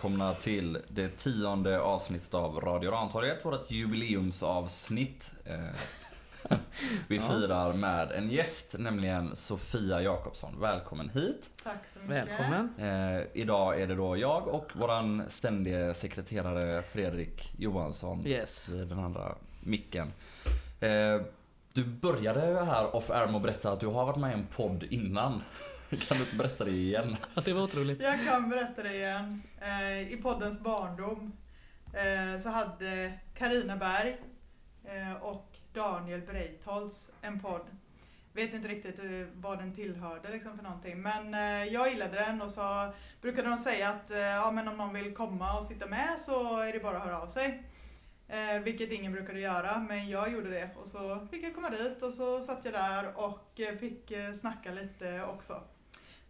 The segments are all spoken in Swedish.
Välkomna till det tionde avsnittet av Radio Rantorget, vårt jubileumsavsnitt. Eh, Vi firar med en gäst, nämligen Sofia Jakobsson. Välkommen hit. Tack så mycket. Välkommen. Eh, idag är det då jag och våran ständige sekreterare Fredrik Johansson Yes. vid den andra micken. Eh, du började här off air med att berätta att du har varit med i en podd innan. Kan du inte berätta det igen? Det var otroligt. Jag kan berätta det igen. Eh, I poddens barndom eh, så hade Karina Berg eh, och Daniel Breitholtz en podd. Vet inte riktigt vad den tillhörde liksom för någonting. Men jag gillade den och så brukade de säga att ja, men om någon vill komma och sitta med så är det bara att höra av sig. Eh, vilket ingen brukade göra, men jag gjorde det. Och så fick jag komma dit och så satt jag där och fick snacka lite också.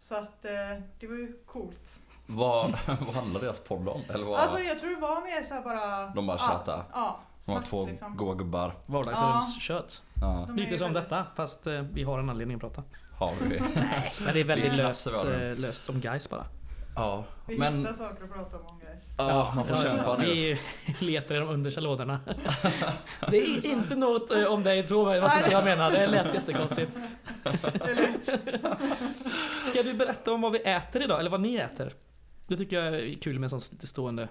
Så att eh, det var ju coolt. Vad, vad handlar deras podd om? Eller vad? Alltså jag tror det var mer såhär bara... De bara ja, tjötar. Ja, de snack två liksom. goa gubbar. Vardagsrumskött. Ja, De Lite som väldigt- detta, fast eh, vi har en anledning att prata. har vi. Men det är väldigt löst, eh, löst om guys bara. Ja, Vi men hittar saker att prata om guys. ja, man får ja, kämpa nu. Vi letar i de understa lådorna. det är inte något eh, om dig så, vad jag menar. Det lät jättekonstigt. Det är lugnt. Ska du berätta om vad vi äter idag, eller vad ni äter? Det tycker jag är kul med en sån lite stående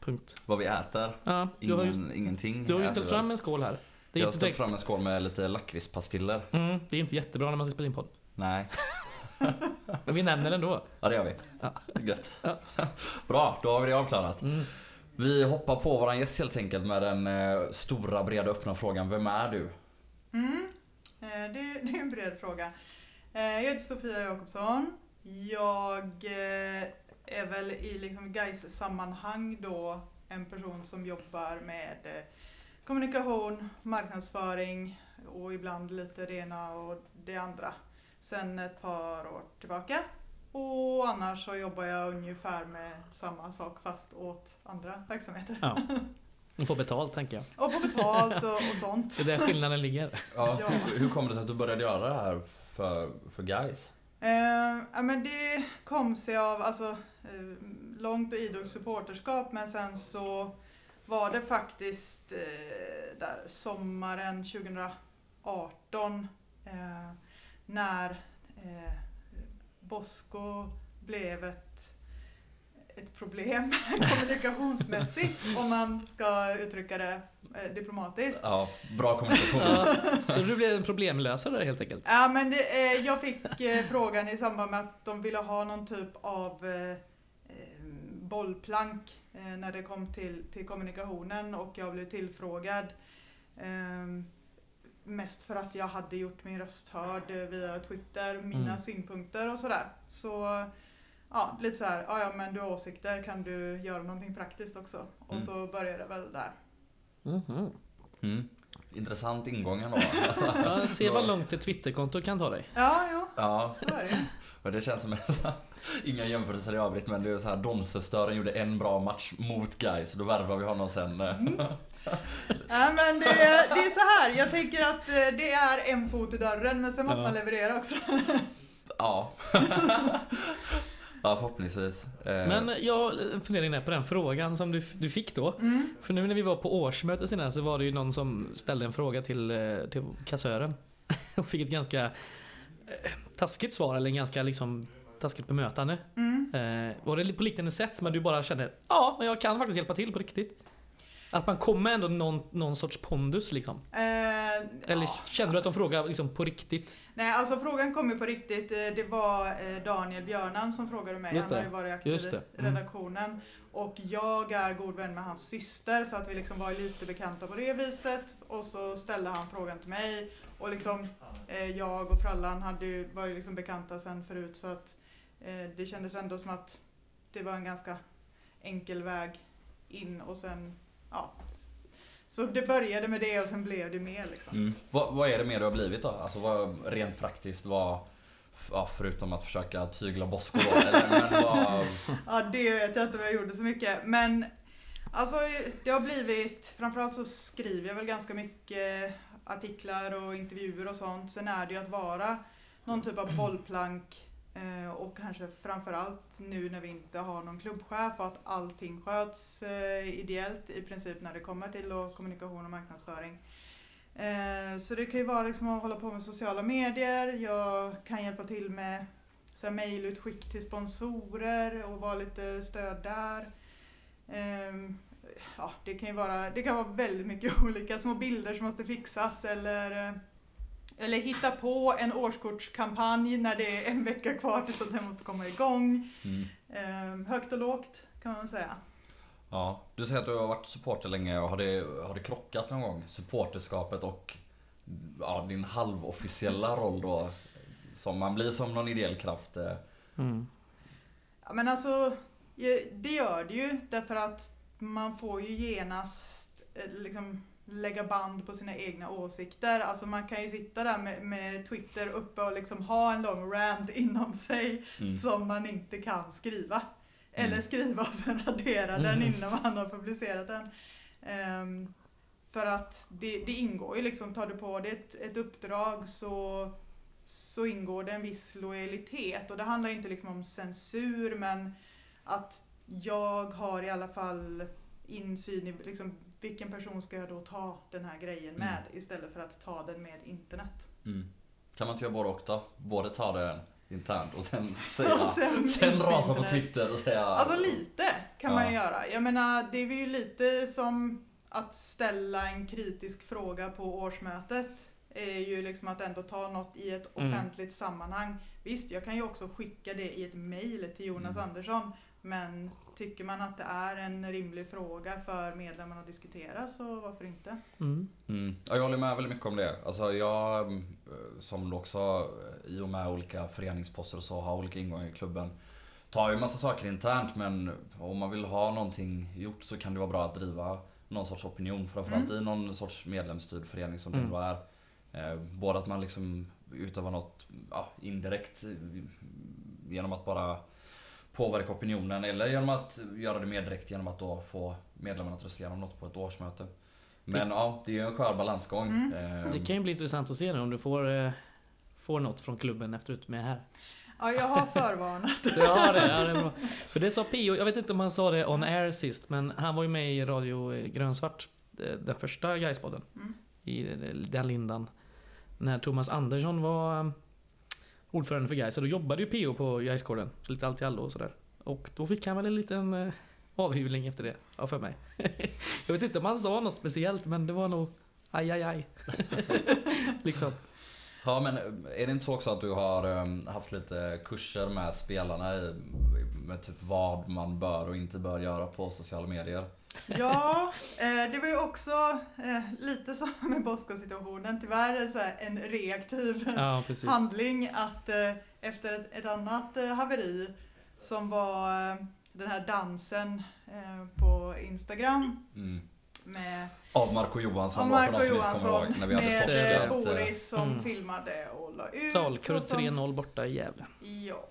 punkt. Vad vi äter. Ja, du Ingen, har ju, ingenting. du har ju ställt fram en skål här. Det är, Jag har ställt direkt, fram en skål med lite lakritspastiller. mm, det är inte jättebra när man ska spela in podd. Nej, Men vi nämner den då. ja det gör vi. Ja. Gött. Ja. Bra, då har vi det avklarat. Mm. Vi hoppar på våran gäst helt enkelt med den eh, stora, breda, öppna frågan. Vem är du? Mm. Eh, Det, det är en bred fråga. Eh, Jag heter Sofia Jakobsson. Jag är väl i liksom GAIS-sammanhang då en person som jobbar med kommunikation, marknadsföring och ibland lite det ena och det andra sen ett par år tillbaka. Och annars så jobbar jag ungefär med samma sak fast åt andra verksamheter. Ja. Ni får betalt tänker jag. Och få betalt och, och sånt. Det är där skillnaden ligger. Ja, Ja. Hur, hur kom det sig att du började göra det här för, för guys? Eh, ja, men det kom sig av alltså, eh, långt och idogt supporterskap men sen så var det faktiskt eh, där sommaren 2018 eh, när eh, Bosko blev ett, ett problem kommunikationsmässigt om man ska uttrycka det eh, diplomatiskt. Ja, bra kommunikation. Ja, så du blev en problemlösare helt enkelt? Ja, men det, eh, jag fick eh, frågan i samband med att de ville ha någon typ av eh, eh, bollplank när det kom till, till kommunikationen och jag blev tillfrågad. Mest för att jag hade gjort min röst hörd via Twitter, mina Mm. synpunkter och sådär. Så ja, lite så här, ja, ja men du har åsikter, kan du göra någonting praktiskt också? Och Mm. så började det väl där. Mhm. Mm. Intressant ingång ändå. Ja, se vad långt ett Twitterkonto kan ta dig. Ja, jo, Ja, så är det. och det känns som att Inga jämförelser i övrigt men det är så här Domsöstören gjorde en bra match mot guys då värvar vi honom sen. eh. Ja, men det, är- det är så här. jag tänker att eh, det är en fot i dörren men sen måste Ja. man leverera också. Ja. ja, förhoppningsvis. Eh, Men jag där på den frågan som du, du fick då. Mm. För nu när vi var på årsmöte senare så var det ju någon som ställde en fråga till, eh, till kassören. Och fick ett ganska taskigt svar, eller en ganska liksom taskigt bemötande. Mm. Eh, var det på liknande sätt men du bara kände ja, men jag kan faktiskt hjälpa till på riktigt? Att man kommer ändå någon, någon sorts pondus liksom? Eh, Eller ja. kände du att de frågade liksom på riktigt? Nej, alltså frågan kom ju på riktigt. Eh, Det var eh, Daniel Björnam som frågade mig. Han har ju varit aktiv i. Mm. redaktionen. Och jag är god vän med hans syster så att vi liksom var lite bekanta på det viset. Och så ställde han frågan till mig. Och liksom eh, jag och Frallan hade ju, var ju liksom bekanta sen förut så att eh, det kändes ändå som att det var en ganska enkel väg in och sen, ja. Så det började med det och sen blev det mer liksom. Mm. Vad, vad är det mer du har blivit då? Alltså vad, rent praktiskt, vad... Ja, förutom att försöka tygla Bosko då. Eller, men vad... Ja, det vet jag inte om jag gjorde så mycket. Men alltså, det har blivit, framförallt så skriver jag väl ganska mycket artiklar och intervjuer och sånt. Sen är det ju att vara någon typ av bollplank Eh, och kanske framförallt nu när vi inte har någon klubbchef och att allting sköts eh, ideellt i princip när det kommer till kommunikation och marknadsföring. Eh, så det kan ju vara liksom att hålla på med sociala medier, jag kan hjälpa till med så här mejlutskick till sponsorer och vara lite stöd där. Ehm, ja, det kan ju vara, det kan vara väldigt mycket olika små bilder som måste fixas eller eller hitta på en årskortskampanj när det är en vecka kvar tills att den måste komma igång. Mm. Ehm, högt och lågt kan man säga. Ja, du säger att du har varit supporter länge. och Har det, har det krockat någon gång? Supporterskapet och ja, din halvofficiella roll då? Som man blir som någon ideell kraft. eh. Mm. Ja, men alltså, det gör det ju därför att man får ju genast eh, liksom lägga band på sina egna åsikter. Alltså man kan ju sitta där med, med Twitter uppe och liksom ha en lång rant inom sig Mm. som man inte kan skriva. Eller Mm. skriva och sen radera Mm. den innan man har publicerat den. Ehm, för att det, det ingår ju liksom, tar du på dig ett, ett uppdrag så, så ingår det en viss lojalitet. Och det handlar inte liksom om censur men att jag har i alla fall insyn i liksom, vilken person ska jag då ta den här grejen med istället för att ta den med internet. Mm. Kan man inte göra både och då? Både ta det internt och sen säga... Och sen sen rasa på. Twitter och säga... Alltså lite kan man ju Ja. göra. Jag menar, det är ju lite som att ställa en kritisk fråga på årsmötet. är ju liksom att ändå ta något i ett Mm. offentligt sammanhang. Visst, jag kan ju också skicka det i ett mail till Jonas Mm. Andersson. Men tycker man att det är en rimlig fråga för medlemmarna att diskutera så varför inte? Mm. Mm. Ja, jag håller med väldigt mycket om det. Alltså jag, eh, som också eh, i och med olika föreningsposter och så har olika ingångar i klubben. Tar ju massa saker internt men om man vill ha någonting gjort så kan det vara bra att driva någon sorts opinion. Framförallt Mm. i någon sorts medlemsstyrd förening som Mm. det är. Eh, Både att man liksom utövar något ja, indirekt genom att bara påverka opinionen eller genom att göra det mer direkt genom att då få medlemmarna att rösta igenom något på ett årsmöte. Men ja, det är ju en skör balansgång. Mm. Det kan ju bli intressant att se nu om du får, eh, får något från klubben efter att du är med här. Ja, jag har förvarnat. Ja, det, ja, det är bra. För det sa Pio, jag vet inte om han sa det on air sist, men han var ju med i Radio Grönsvart. eh, Den första Gaispodden Mm. I eh, den lindan. När Thomas Andersson var ordförande för Gais, så då jobbade ju P.O. på Gaisgården. Så lite allt i allo och sådär. Och då fick han väl en liten eh, avhyvling efter det, ja, för mig. jag vet inte om han sa något speciellt, men det var nog aj, aj, aj. liksom. Ja men eh, är det inte så också att du har eh, haft lite kurser med spelarna i, med typ vad man bör och inte bör göra på sociala medier? Ja, eh, det var ju också eh, lite som med Bosko-situationen. Tyvärr så här, en reaktiv Ja, handling att eh, efter ett, ett annat haveri som var den här dansen på Instagram Mm. med Av Marco Johansson av Marco Johansson ihåg när vi hade med Boris som Mm. filmade och la ut. Som- 3-0 borta i Gävle. Ja.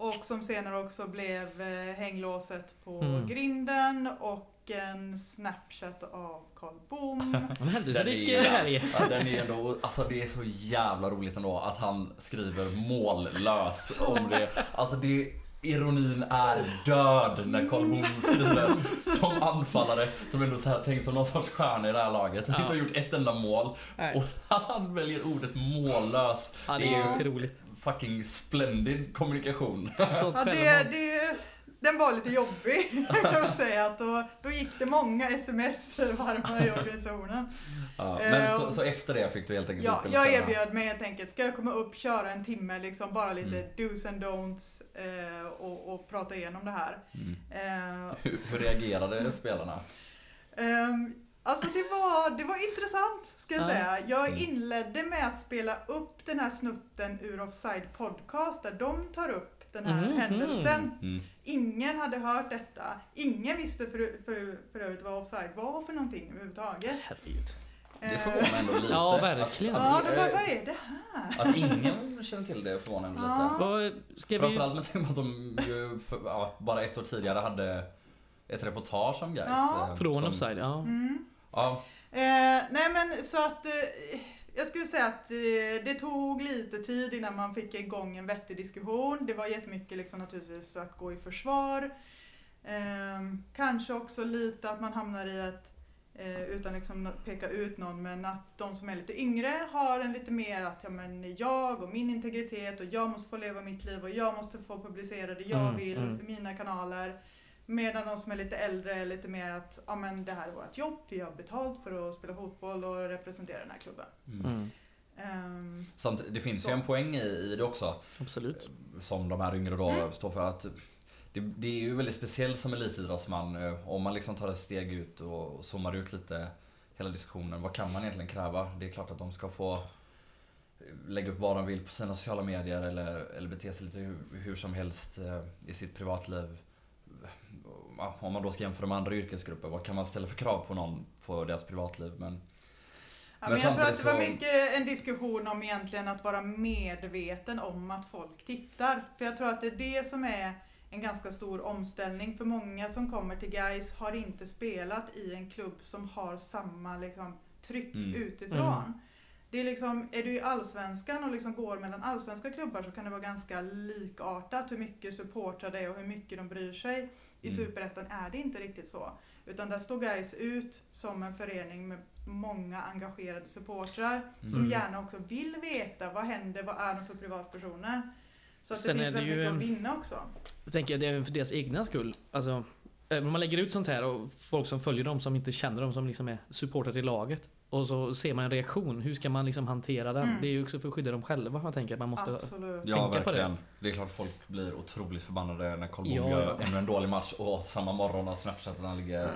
Och som senare också blev eh, hänglåset på Mm. grinden och en snapchat av Karl Bom. En händelserik helg. Ja, den är ändå, alltså det är så jävla roligt ändå att han skriver mållös om det. Alltså det, ironin är död när Karl Bom skriver som anfallare som ändå så här tänkt som någon sorts stjärna i det här laget. Som Ja. inte har gjort ett enda mål. Nej. Och han väljer ordet mållös. Ja, det är ju otroligt. Fucking splendid kommunikation. Sånt Ja, det, det, den var lite jobbig kan man säga. Att då, då gick det många sms varma i organisationen. Ja, men så, så efter det fick du helt enkelt Ja, jag erbjöd mig helt enkelt, ska jag komma upp, köra en timme, liksom bara lite Mm. dos and don'ts eh, och, och prata igenom det här. Mm. Eh, Hur, hur reagerade spelarna? Ehm, alltså det var, det var intressant, ska jag Ja. säga. Jag Mm. inledde med att spela upp den här snutten ur Offside Podcast, där de tar upp den här Mhm. händelsen. Mm. Ingen hade hört detta. Ingen visste för, för, för övrigt vad offside var för någonting överhuvudtaget. Herregud. Det förvånar ändå lite. Ja, verkligen. Att, Ja, det bara, eh, vad är det här? att ingen känner till det förvånar ändå Ja. lite. Ska vi... Framförallt med tanke på att de ju för, ja, bara ett år tidigare hade ett reportage om Gais. Ja. eh, Från som- offside, ja. Mm. Ja, Eh, nej men så att eh, jag skulle säga att eh, det tog lite tid innan man fick igång en vettig diskussion. Det var jättemycket liksom naturligtvis att gå i försvar. Ehm, kanske också lite att man hamnar i att, eh, utan liksom peka ut någon, men att de som är lite yngre har en lite mer att ja, men jag och min integritet och jag måste få leva mitt liv och jag måste få publicera det jag Mm, vill, mm. mina kanaler. Medan de som är lite äldre är lite mer att ja, men det här är vårt jobb, vi har betalt för att spela fotboll och representera den här klubben. Mm. Ehm, Samtidigt, det finns Så. ju en poäng i, i det också. Absolut. Som de här yngre då Mm. står för att det, det är ju väldigt speciellt som elitidrottsman eh, om man liksom tar ett steg ut och, och zoomar ut lite hela diskussionen. Vad kan man egentligen kräva? Det är klart att de ska få eh, lägga upp vad de vill på sina sociala medier eller, eller bete sig lite hur, hur som helst eh, i sitt privatliv. Om man då ska jämföra med andra yrkesgrupper, vad kan man ställa för krav på någon på deras privatliv? Men Ja, Men men jag tror att det var mycket en diskussion om egentligen att vara medveten om att folk tittar. För jag tror att det är det som är en ganska stor omställning. För många som kommer till Guys har inte spelat i en klubb som har samma liksom, tryck Mm. utifrån. Mm. Det är, liksom, är du i Allsvenskan och liksom går mellan allsvenska klubbar så kan det vara ganska likartat hur mycket supportrar det är och hur mycket de bryr sig. I Mm. Superettan är det inte riktigt så. Utan där står Guys ut som en förening med många engagerade supportrar som Mm. gärna också vill veta vad händer, vad är de för privatpersoner. Så att Sen det finns väldigt mycket att vinna också. Jag tänker att det är även för deras egna skull. Alltså, om man lägger ut sånt här och folk som följer dem som inte känner dem som liksom är supportrar till laget. Och så ser man en reaktion. Hur ska man liksom hantera den? Mm. Det är ju också för att skydda dem själva. Man tänker att man måste... Absolut. Ja, tänka på det. verkligen. Det. är klart att folk blir otroligt förbannade när Karl Bom Ja, gör ja. ännu en dålig match och samma morgon har Snapchat att han ligger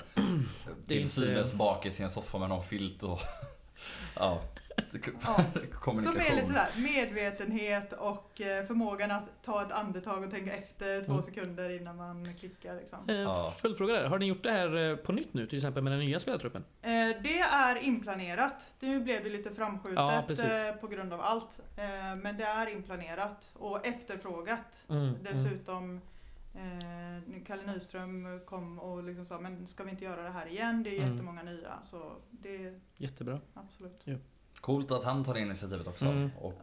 till inte- synes bak i sin soffa med någon filt och... ja. Ja. Kommunikation. Som är lite såhär medvetenhet och eh, förmågan att ta ett andetag och tänka efter två Mm. sekunder innan man klickar. Liksom. Eh, Ja. Följdfråga där. Har ni gjort det här eh, på nytt nu? Till exempel med den nya spelartruppen? Eh, Det är inplanerat. Nu blev det lite Ja, framskjutet precis. eh, på grund av allt. Eh, Men det är inplanerat och efterfrågat. Mm, Dessutom eh, Kalle Nyström kom och liksom sa men ska vi inte göra det här igen? Det är Mm. jättemånga nya. Så det är Jättebra. absolut Coolt att han tar det initiativet också. Mm. Och,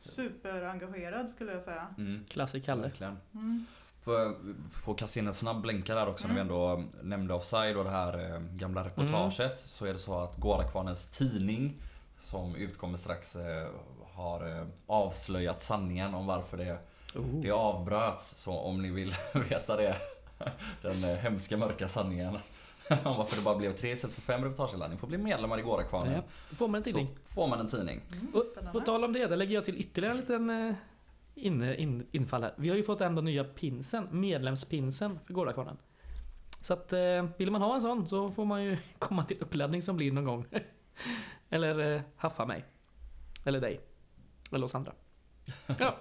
superengagerad skulle jag säga. mm, Klassik Kalle. verkligen. Mm. Får, får kasta in en snabb länka där också när vi Mm. ändå nämnde offside och det här eh, gamla reportaget. Så är det så att Gårdakvarnens tidning som utkommer strax eh, har eh, avslöjat sanningen om varför det, Oh. det avbröts. Så om ni vill veta det, den hemska mörka sanningen om varför det bara blev tre istället för fem reportageländningar. Ni får bli medlemmar i Gårdakvarnen. Ja, då får man en tidning. Så får man en tidning. Mm, Och, på tal om det, där lägger jag till ytterligare en liten eh, in, in, infall här. Vi har ju fått ändå nya pinsen, medlemspinsen för Gårdakvarnen. Så att eh, vill man ha en sån så får man ju komma till uppladdning som blir någon gång. Eller eh, haffa mig. Eller dig. Eller oss andra. Ja.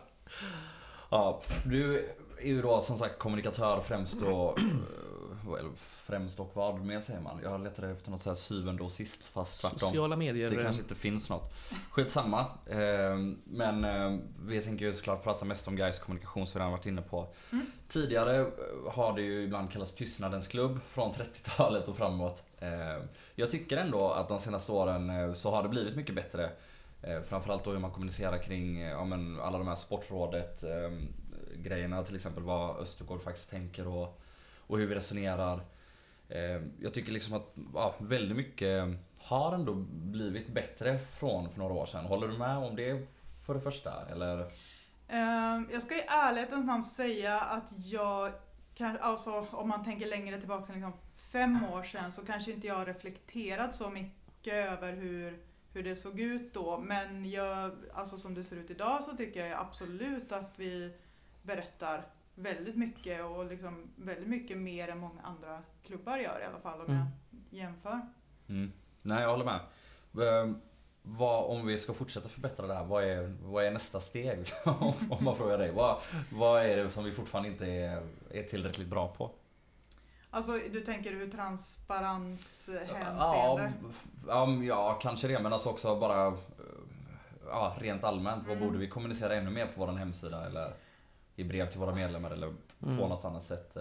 Ja, du är ju då som sagt kommunikatör främst och... Well, främst och vad mer säger man? Jag letade efter något så här syvende och sist fast tvärtom. Sociala medier. Det eh, kanske inte finns något. Skitsamma. Eh, Men eh, vi tänker ju såklart prata mest om Gais kommunikation som vi redan varit inne på. Mm. Tidigare eh, har det ju ibland kallats tystnadens klubb från 30-talet och framåt. Eh, Jag tycker ändå att de senaste åren så har det blivit mycket bättre. Eh, Framförallt då hur man kommunicerar kring ja, men alla de här sportrådet grejerna till exempel vad Östergård faktiskt tänker och, och hur vi resonerar. Eh, jag tycker liksom att ja, väldigt mycket har ändå blivit bättre från för några år sedan. Håller du med om det för det första? Eller? Eh, jag ska i ärlighetens namn säga att jag, kan, alltså, om man tänker längre tillbaka, liksom fem år sedan, så kanske inte jag har reflekterat så mycket över hur, hur det såg ut då. Men jag, alltså som det ser ut idag så tycker jag absolut att vi berättar väldigt mycket och liksom väldigt mycket mer än många andra klubbar gör i alla fall om Mm. jag jämför. Mm. Nej, jag håller med. Eh, Vad, om vi ska fortsätta förbättra det här, vad är, vad är nästa steg? om man frågar dig. Vad, vad är det som vi fortfarande inte är, är tillräckligt bra på? Alltså du tänker ur transparens Ja, hänseende? ja, ja, kanske det. Men alltså också bara eh, ja, rent allmänt. Vad Mm. borde vi kommunicera ännu mer på vår hemsida? Eller i brev till våra medlemmar eller på Mm. något annat sätt?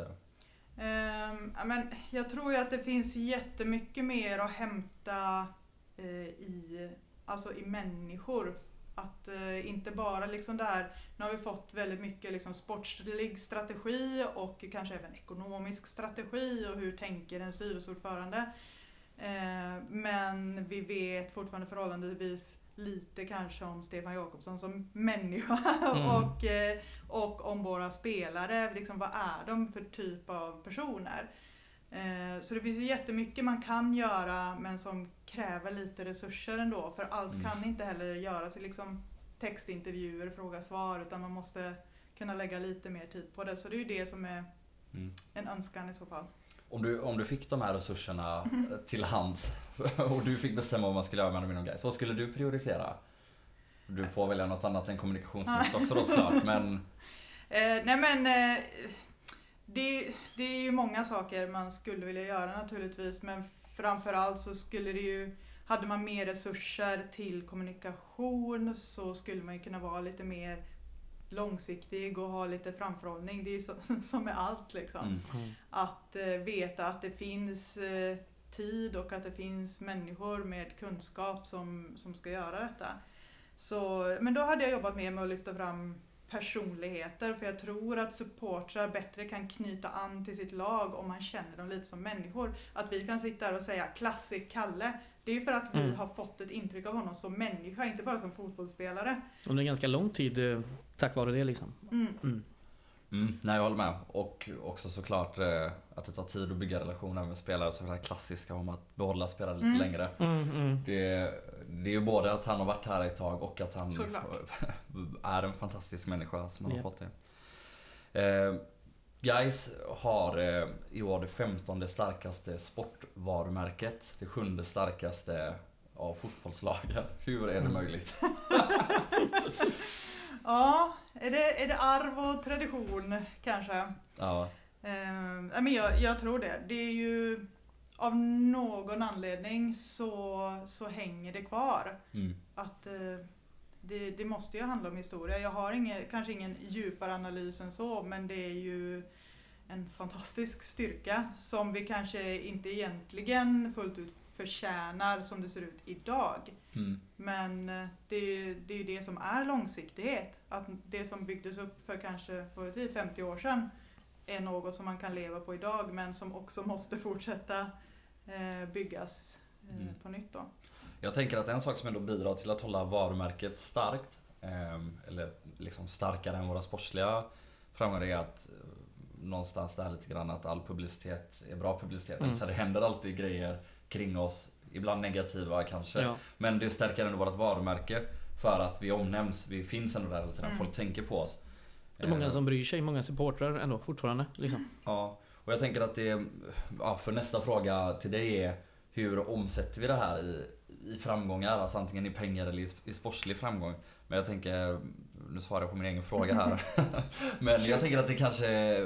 ja, men jag tror ju att det finns jättemycket mer att hämta eh, i alltså i människor. Att eh, inte bara liksom det här, nu har vi fått väldigt mycket liksom sportslig strategi och kanske även ekonomisk strategi och hur tänker en styrelseordförande. Eh, men vi vet fortfarande förhållandevis lite kanske om Stefan Jakobsson som människa Mm. och, eh, och om våra spelare. Liksom, vad är de för typ av personer? Eh, Så det finns ju jättemycket man kan göra men som kräver lite resurser ändå. För allt Mm. kan inte heller göras i liksom textintervjuer, fråga svar utan man måste kunna lägga lite mer tid på det. Så det är ju det som är Mm. en önskan i så fall. Om du, om du fick de här resurserna till hands och du fick bestämma vad man skulle göra med inom Gais, vad skulle du prioritera? Du får välja något annat än kommunikationsminister också då såklart, men Eh, nej men eh, det, det är ju många saker man skulle vilja göra naturligtvis men framförallt så skulle det ju hade man mer resurser till kommunikation så skulle man ju kunna vara lite mer långsiktig och ha lite framförhållning. Det är ju så, som med allt liksom. mm. Mm. Att eh, veta att det finns eh, tid och att det finns människor med kunskap som, som ska göra detta. Så, men då hade jag jobbat mer med att lyfta fram personligheter för jag tror att supportrar bättre kan knyta an till sitt lag om man känner dem lite som människor. Att vi kan sitta här och säga klassik Kalle. Det är ju för att vi Mm. har fått ett intryck av honom som människa, inte bara som fotbollsspelare. Under en ganska lång tid eh, tack vare det liksom. Mm. Mm. Mm, nej jag håller med. Och också såklart eh, att det tar tid att bygga relationer med spelare. Så det här klassiska om att behålla spelare lite Mm. längre. Mm, mm. Det, det är ju både att han har varit här ett tag och att han är en fantastisk människa som han Ja. har fått det. Eh, Guys har eh, i år det femtonde starkaste sportvarumärket. Det sjunde starkaste av fotbollslagen. Hur är det Mm. möjligt? Ja, är det, är det arv och tradition kanske? Ja. Eh, men jag, jag tror det. Det är ju av någon anledning så, så hänger det kvar. Mm. Att eh, det, det måste ju handla om historia. Jag har ingen, kanske ingen djupare analys än så men det är ju en fantastisk styrka som vi kanske inte egentligen fullt ut förtjänar som det ser ut idag. Mm. Men eh, det är, det är det som är långsiktighet. Att det som byggdes upp för kanske vad vet vi, 50 år sedan är något som man kan leva på idag men som också måste fortsätta eh, byggas eh, Mm. på nytt. Då. Jag tänker att en sak som ändå bidrar till att hålla varumärket starkt, ehm, eller liksom starkare än våra sportsliga framgångar, är att någonstans där lite grann att all publicitet är bra publicitet. Mm. Så det händer alltid grejer kring oss, ibland negativa kanske. Ja. Men det stärker ändå vårt varumärke för att vi omnämns, vi finns ändå där hela tiden, Mm. folk tänker på oss. Det är många Eh, som bryr sig, många supportrar ändå fortfarande. Liksom. Ja, och jag tänker att det, ja, för nästa fråga till dig är hur omsätter vi det här i, i framgångar? Alltså antingen i pengar eller i, i sportslig framgång. Men jag tänker, nu svarar jag på min egen fråga här. Men jag tänker att det kanske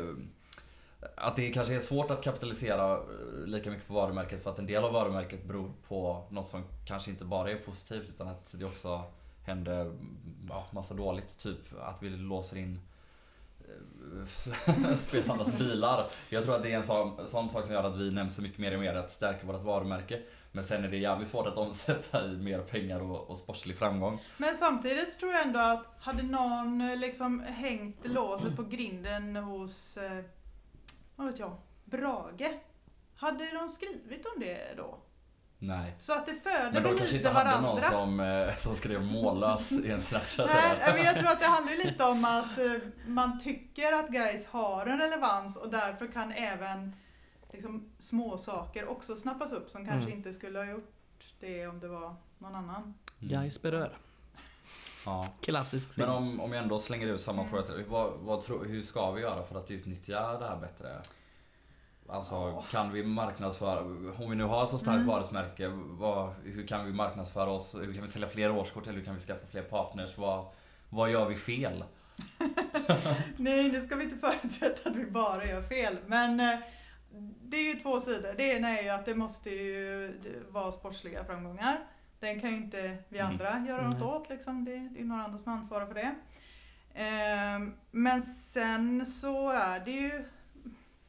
att det kanske är svårt att kapitalisera eh, lika mycket på varumärket för att en del av varumärket beror på något som kanske inte bara är positivt utan att det också händer ja, massa dåligt. Typ att vi låser in eh, spelarnas bilar. Jag tror att det är en sån, sån sak som gör att vi nämns så mycket mer och mer, att stärka vårt varumärke. Men sen är det jävligt svårt att omsätta i mer pengar och, och sportslig framgång. Men samtidigt tror jag ändå att hade någon eh, liksom hängt låset på grinden hos, eh, vad vet jag, Brage. Hade de skrivit om det då? Nej. Så att det föder Men de kanske inte hade varandra. någon som, eh, som skrev mållös i en snapchat. Nej, men jag tror att det handlar lite om att man tycker att guys har en relevans och därför kan även liksom, små saker också snappas upp som kanske Mm. inte skulle ha gjort det om det var någon annan. Mm. Guys berör. Ja. Klassisk Men scen. om, om jag ändå slänger ut samma Mm. fråga till dig. Vad, vad tro, hur ska vi göra för att utnyttja det här bättre? Alltså Ja. kan vi marknadsföra, om vi nu har så starkt Mm. varumärke, vad, hur kan vi marknadsföra oss? Hur kan vi sälja fler årskort eller hur kan vi skaffa fler partners? Vad, vad gör vi fel? Nej, nu ska vi inte förutsätta att vi bara gör fel. Men eh, det är ju två sidor. Det ena är ju att det måste ju vara sportsliga framgångar. Den kan ju inte vi Mm. andra göra något Nej. åt. Liksom. Det, det är några andra som ansvarar för det. Ehm, Men sen så är det ju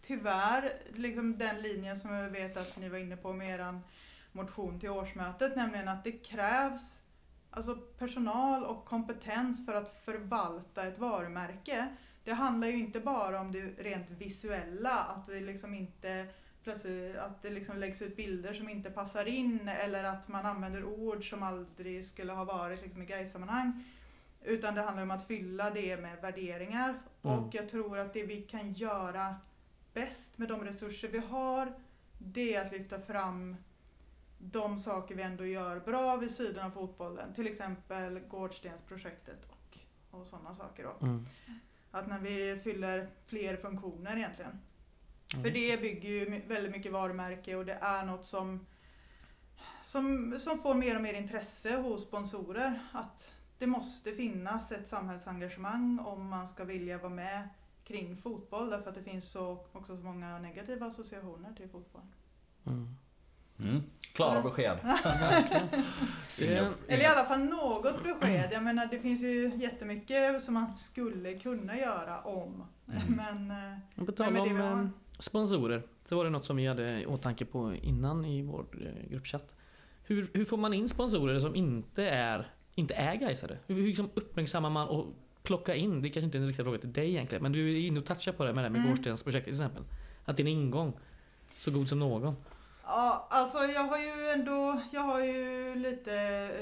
tyvärr liksom den linjen som jag vet att ni var inne på med er motion till årsmötet. Nämligen att det krävs alltså personal och kompetens för att förvalta ett varumärke. Det handlar ju inte bara om det rent visuella, att vi liksom inte plötsligt att det liksom läggs ut bilder som inte passar in eller att man använder ord som aldrig skulle ha varit liksom i Gais-sammanhang. Utan det handlar om att fylla det med värderingar. Mm. Och jag tror att det vi kan göra bäst med de resurser vi har, det är att lyfta fram de saker vi ändå gör bra vid sidan av fotbollen. Till exempel Gårdstensprojektet och, och sådana saker. Då. Mm. Att när vi fyller fler funktioner egentligen. Ja, För det bygger ju väldigt mycket varumärke och det är något som, som, som får mer och mer intresse hos sponsorer. Att det måste finnas ett samhällsengagemang om man ska vilja vara med kring fotboll därför att det finns så, också så många negativa associationer till fotboll. Mm. Mm. Klara besked. Det- Inga- Eller i alla fall något besked. Jag menar det finns ju jättemycket som man skulle kunna göra om. Mm. Men eh, Och På men tal om vi har. eh, sponsorer, så var det något som vi hade i åtanke på innan i vår eh, gruppchatt. Hur, hur får man in sponsorer som inte är, inte är Gaisare? Hur, hur liksom uppmärksammar man och plockar in, det kanske inte är en riktig fråga till dig egentligen, men du är inne och touchar på det med det med Mm. Gårdstensprojektet till exempel. Att din ingång, så god som någon. Ja, alltså jag har ju ändå, jag har ju lite,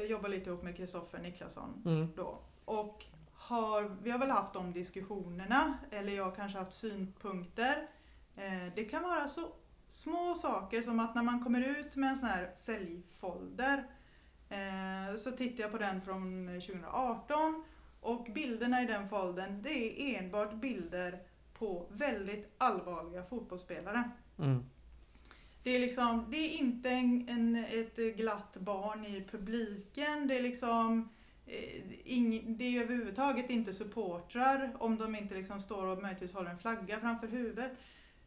jobbat lite ihop med Kristoffer Niklasson Mm. då. Och har, vi har väl haft de diskussionerna, eller jag har kanske haft synpunkter. Eh, det kan vara så små saker som att när man kommer ut med en sån här säljfolder eh, så tittar jag på den från 2018 och bilderna i den foldern det är enbart bilder på väldigt allvarliga fotbollsspelare. Mm. Det är, liksom, det är inte en, en, ett glatt barn i publiken. Det är liksom eh, ing, det är överhuvudtaget inte supportrar om de inte liksom står och möjligtvis håller en flagga framför huvudet.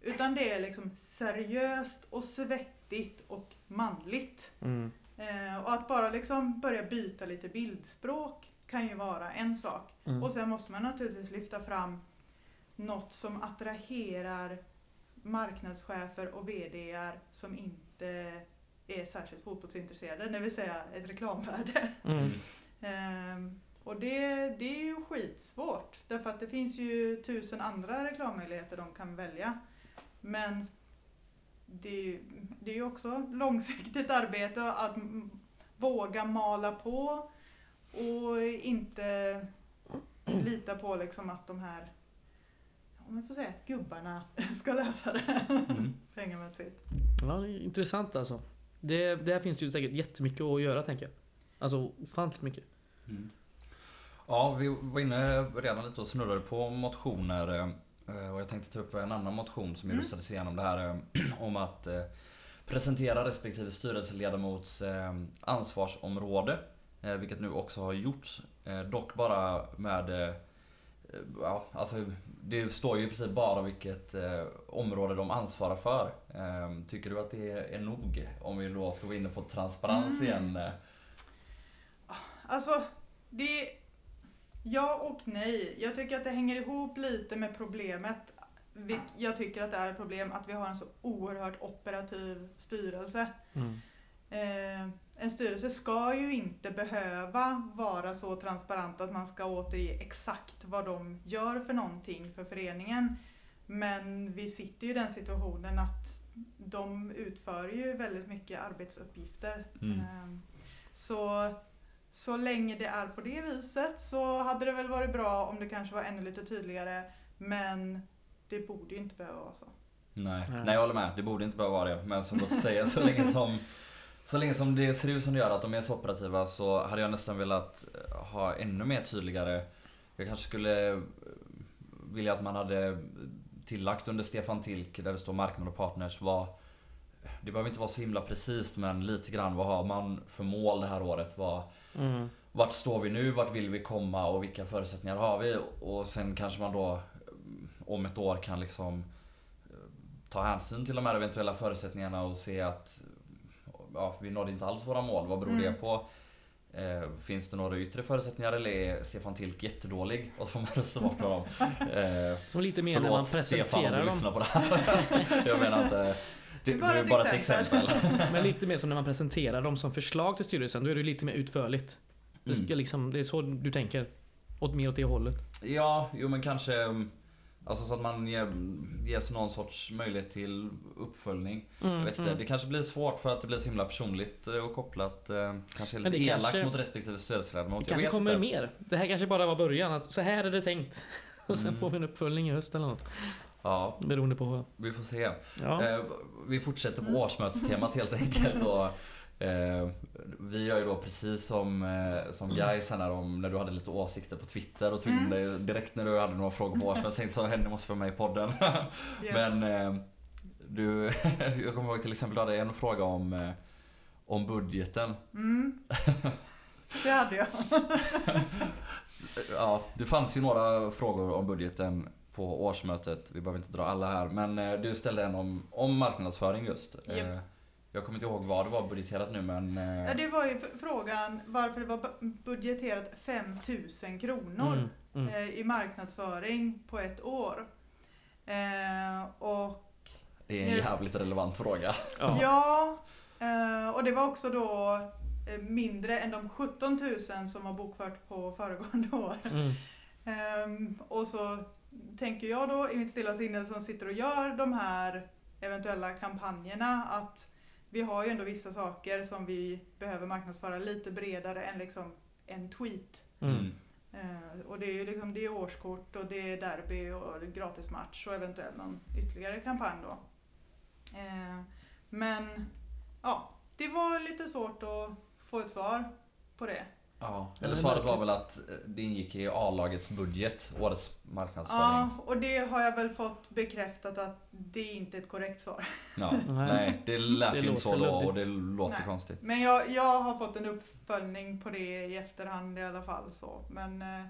Utan det är liksom seriöst och svettigt och manligt. Mm. Eh, och att bara liksom börja byta lite bildspråk kan ju vara en sak. Mm. Och sen måste man naturligtvis lyfta fram något som attraherar marknadschefer och VDR som inte är särskilt fotbollsintresserade, det vill säga ett reklamvärde. Mm. Ehm, och det, det är ju skitsvårt, därför att det finns ju tusen andra reklammöjligheter de kan välja. Men det, det är ju också långsiktigt arbete att våga mala på och inte lita på liksom att de här om jag får säga gubbarna ska lösa det Mm. pengamässigt. Ja, det är intressant alltså. Det, där finns det ju säkert jättemycket att göra tänker jag. Alltså ofantligt mycket. Mm. Ja, vi var inne redan lite och snurrade på motioner. eh, Och jag tänkte ta upp en annan motion som Mm. illustreras igenom det här eh, om att eh, presentera respektive styrelseledamots ansvarsområde. Vilket nu också har gjorts. Dock bara med Ja, alltså det står ju i princip bara vilket eh, område de ansvarar för. Eh, tycker du att det är nog? Om vi då ska gå in på transparens Mm. igen. eh. Alltså, det... Ja och nej. Jag tycker att det hänger ihop lite med problemet. Jag tycker att det är ett problem att vi har en så oerhört operativ styrelse. Mm. Eh, en styrelse ska ju inte behöva vara så transparent att man ska återge exakt vad de gör för någonting för föreningen. Men vi sitter ju i den situationen att de utför ju väldigt mycket arbetsuppgifter. Mm. Eh, Så, så länge det är på det viset så hade det väl varit bra om det kanske var ännu lite tydligare. Men det borde ju inte behöva vara så. Nej. Nej. Nej, jag håller med. Det borde inte behöva vara det. Men som du säger, så länge som, så länge som det ser ut som det gör, att de är så operativa, så hade jag nästan velat eh, ha ännu mer tydligare. Jag kanske skulle eh, vilja att man hade tillagt under Stefan Tilk, där det står marknad och partners, vad det behöver inte vara så himla precis men lite grann vad har man för mål det här året? Vad, Mm. vart står vi nu? Vart vill vi komma? Och vilka förutsättningar har vi? Och sen kanske man då eh, om ett år kan liksom ta hänsyn till de här eventuella förutsättningarna och se att ja, vi nådde inte alls våra mål. Vad beror Mm. det på? Eh, finns det några yttre förutsättningar eller är Stefan Tilk jättedålig? Och så får man rösta bort honom. Eh, Som lite mer när man förlåt Stefan om presenterar du dem. lyssnar på det här. jag menar inte... Det, det är bara ett exempel. Men lite mer som när man presenterar dem som förslag till styrelsen. Då är det lite mer utförligt. Det, ska Mm. liksom, det är så du tänker? Åt mer åt det hållet? Ja, jo men kanske um, Alltså så att man ger, ges någon sorts möjlighet till uppföljning. Mm, Jag vet inte, det kanske blir svårt för att det blir så himla personligt eh, och kopplat. eh, Kanske Men lite det elakt kanske- mot respektive styrelseledamot. Det kanske kommer inte. mer. Det här kanske bara var början. Att så här är det tänkt. Och sen Mm. får vi en uppföljning i höst eller något. Ja, Beroende på. vi får se. Ja. Eh, vi fortsätter på Mm. årsmötestemat helt enkelt. Och, eh, vi gör ju då precis som, eh, som sen när, de, när du hade lite åsikter på Twitter och tryckte Mm. dig direkt när du hade några frågor på årsmötet. Tänkte så Henny måste vara med i podden. Yes. Men eh, du, jag kommer ihåg till exempel du hade en fråga om, eh, om budgeten. Mm. Det hade jag. Ja, det fanns ju några frågor om budgeten på årsmötet. Vi behöver inte dra alla här. Men eh, du ställde en om, om marknadsföring just. Japp. Jag kommer inte ihåg vad det var budgeterat nu men... eh, Ja, det var ju frågan varför det var bu- budgeterat 5000 kronor Mm, mm. eh, i marknadsföring på ett år. Eh, och Det är en Nu- jävligt relevant fråga. Ja. och det var också då mindre än de 17 000 som var bokfört på föregående år. Mm. Ehm, och så tänker jag då i mitt stilla sinne som sitter och gör de här eventuella kampanjerna att vi har ju ändå vissa saker som vi behöver marknadsföra lite bredare än liksom en tweet. Mm. Eh, och det är ju liksom, det är årskort och det är derby och gratismatch och eventuellt någon ytterligare kampanj då. Eh, men ja, det var lite svårt att få ett svar på det. Ja. Eller svaret var väl att eh, det ingick i A-lagets budget, årets marknadsföring. Ja, och det har jag väl fått bekräftat att det är inte ett korrekt svar. Ja. Nej. Det lät Det ju inte så då och det låter Nej. konstigt. Men jag, jag har fått en uppföljning på det i efterhand i alla fall. Så. Men eh,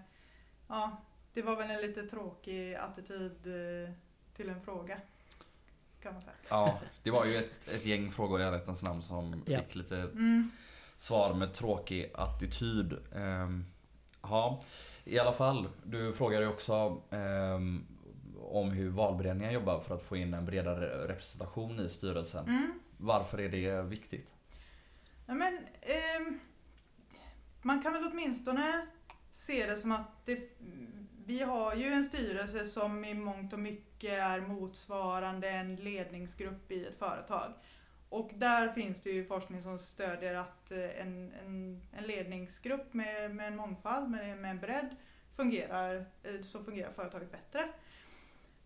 ja, det var väl en lite tråkig attityd eh, till en fråga. Kan man säga. Ja, det var ju ett, ett gäng frågor i rättens namn som Ja. fick lite Mm. Svar med tråkig attityd. Ehm, ja, i alla fall. Du frågade också ehm, om hur valberedningen jobbar för att få in en bredare representation i styrelsen. Mm. Varför är det viktigt? Ja, men, ehm, man kan väl åtminstone se det som att det, vi har ju en styrelse som i mångt och mycket är motsvarande en ledningsgrupp i ett företag. Och där finns det ju forskning som stödjer att eh, en, en, en ledningsgrupp med, med en mångfald, med, med en bredd, fungerar, eh, så fungerar företaget bättre.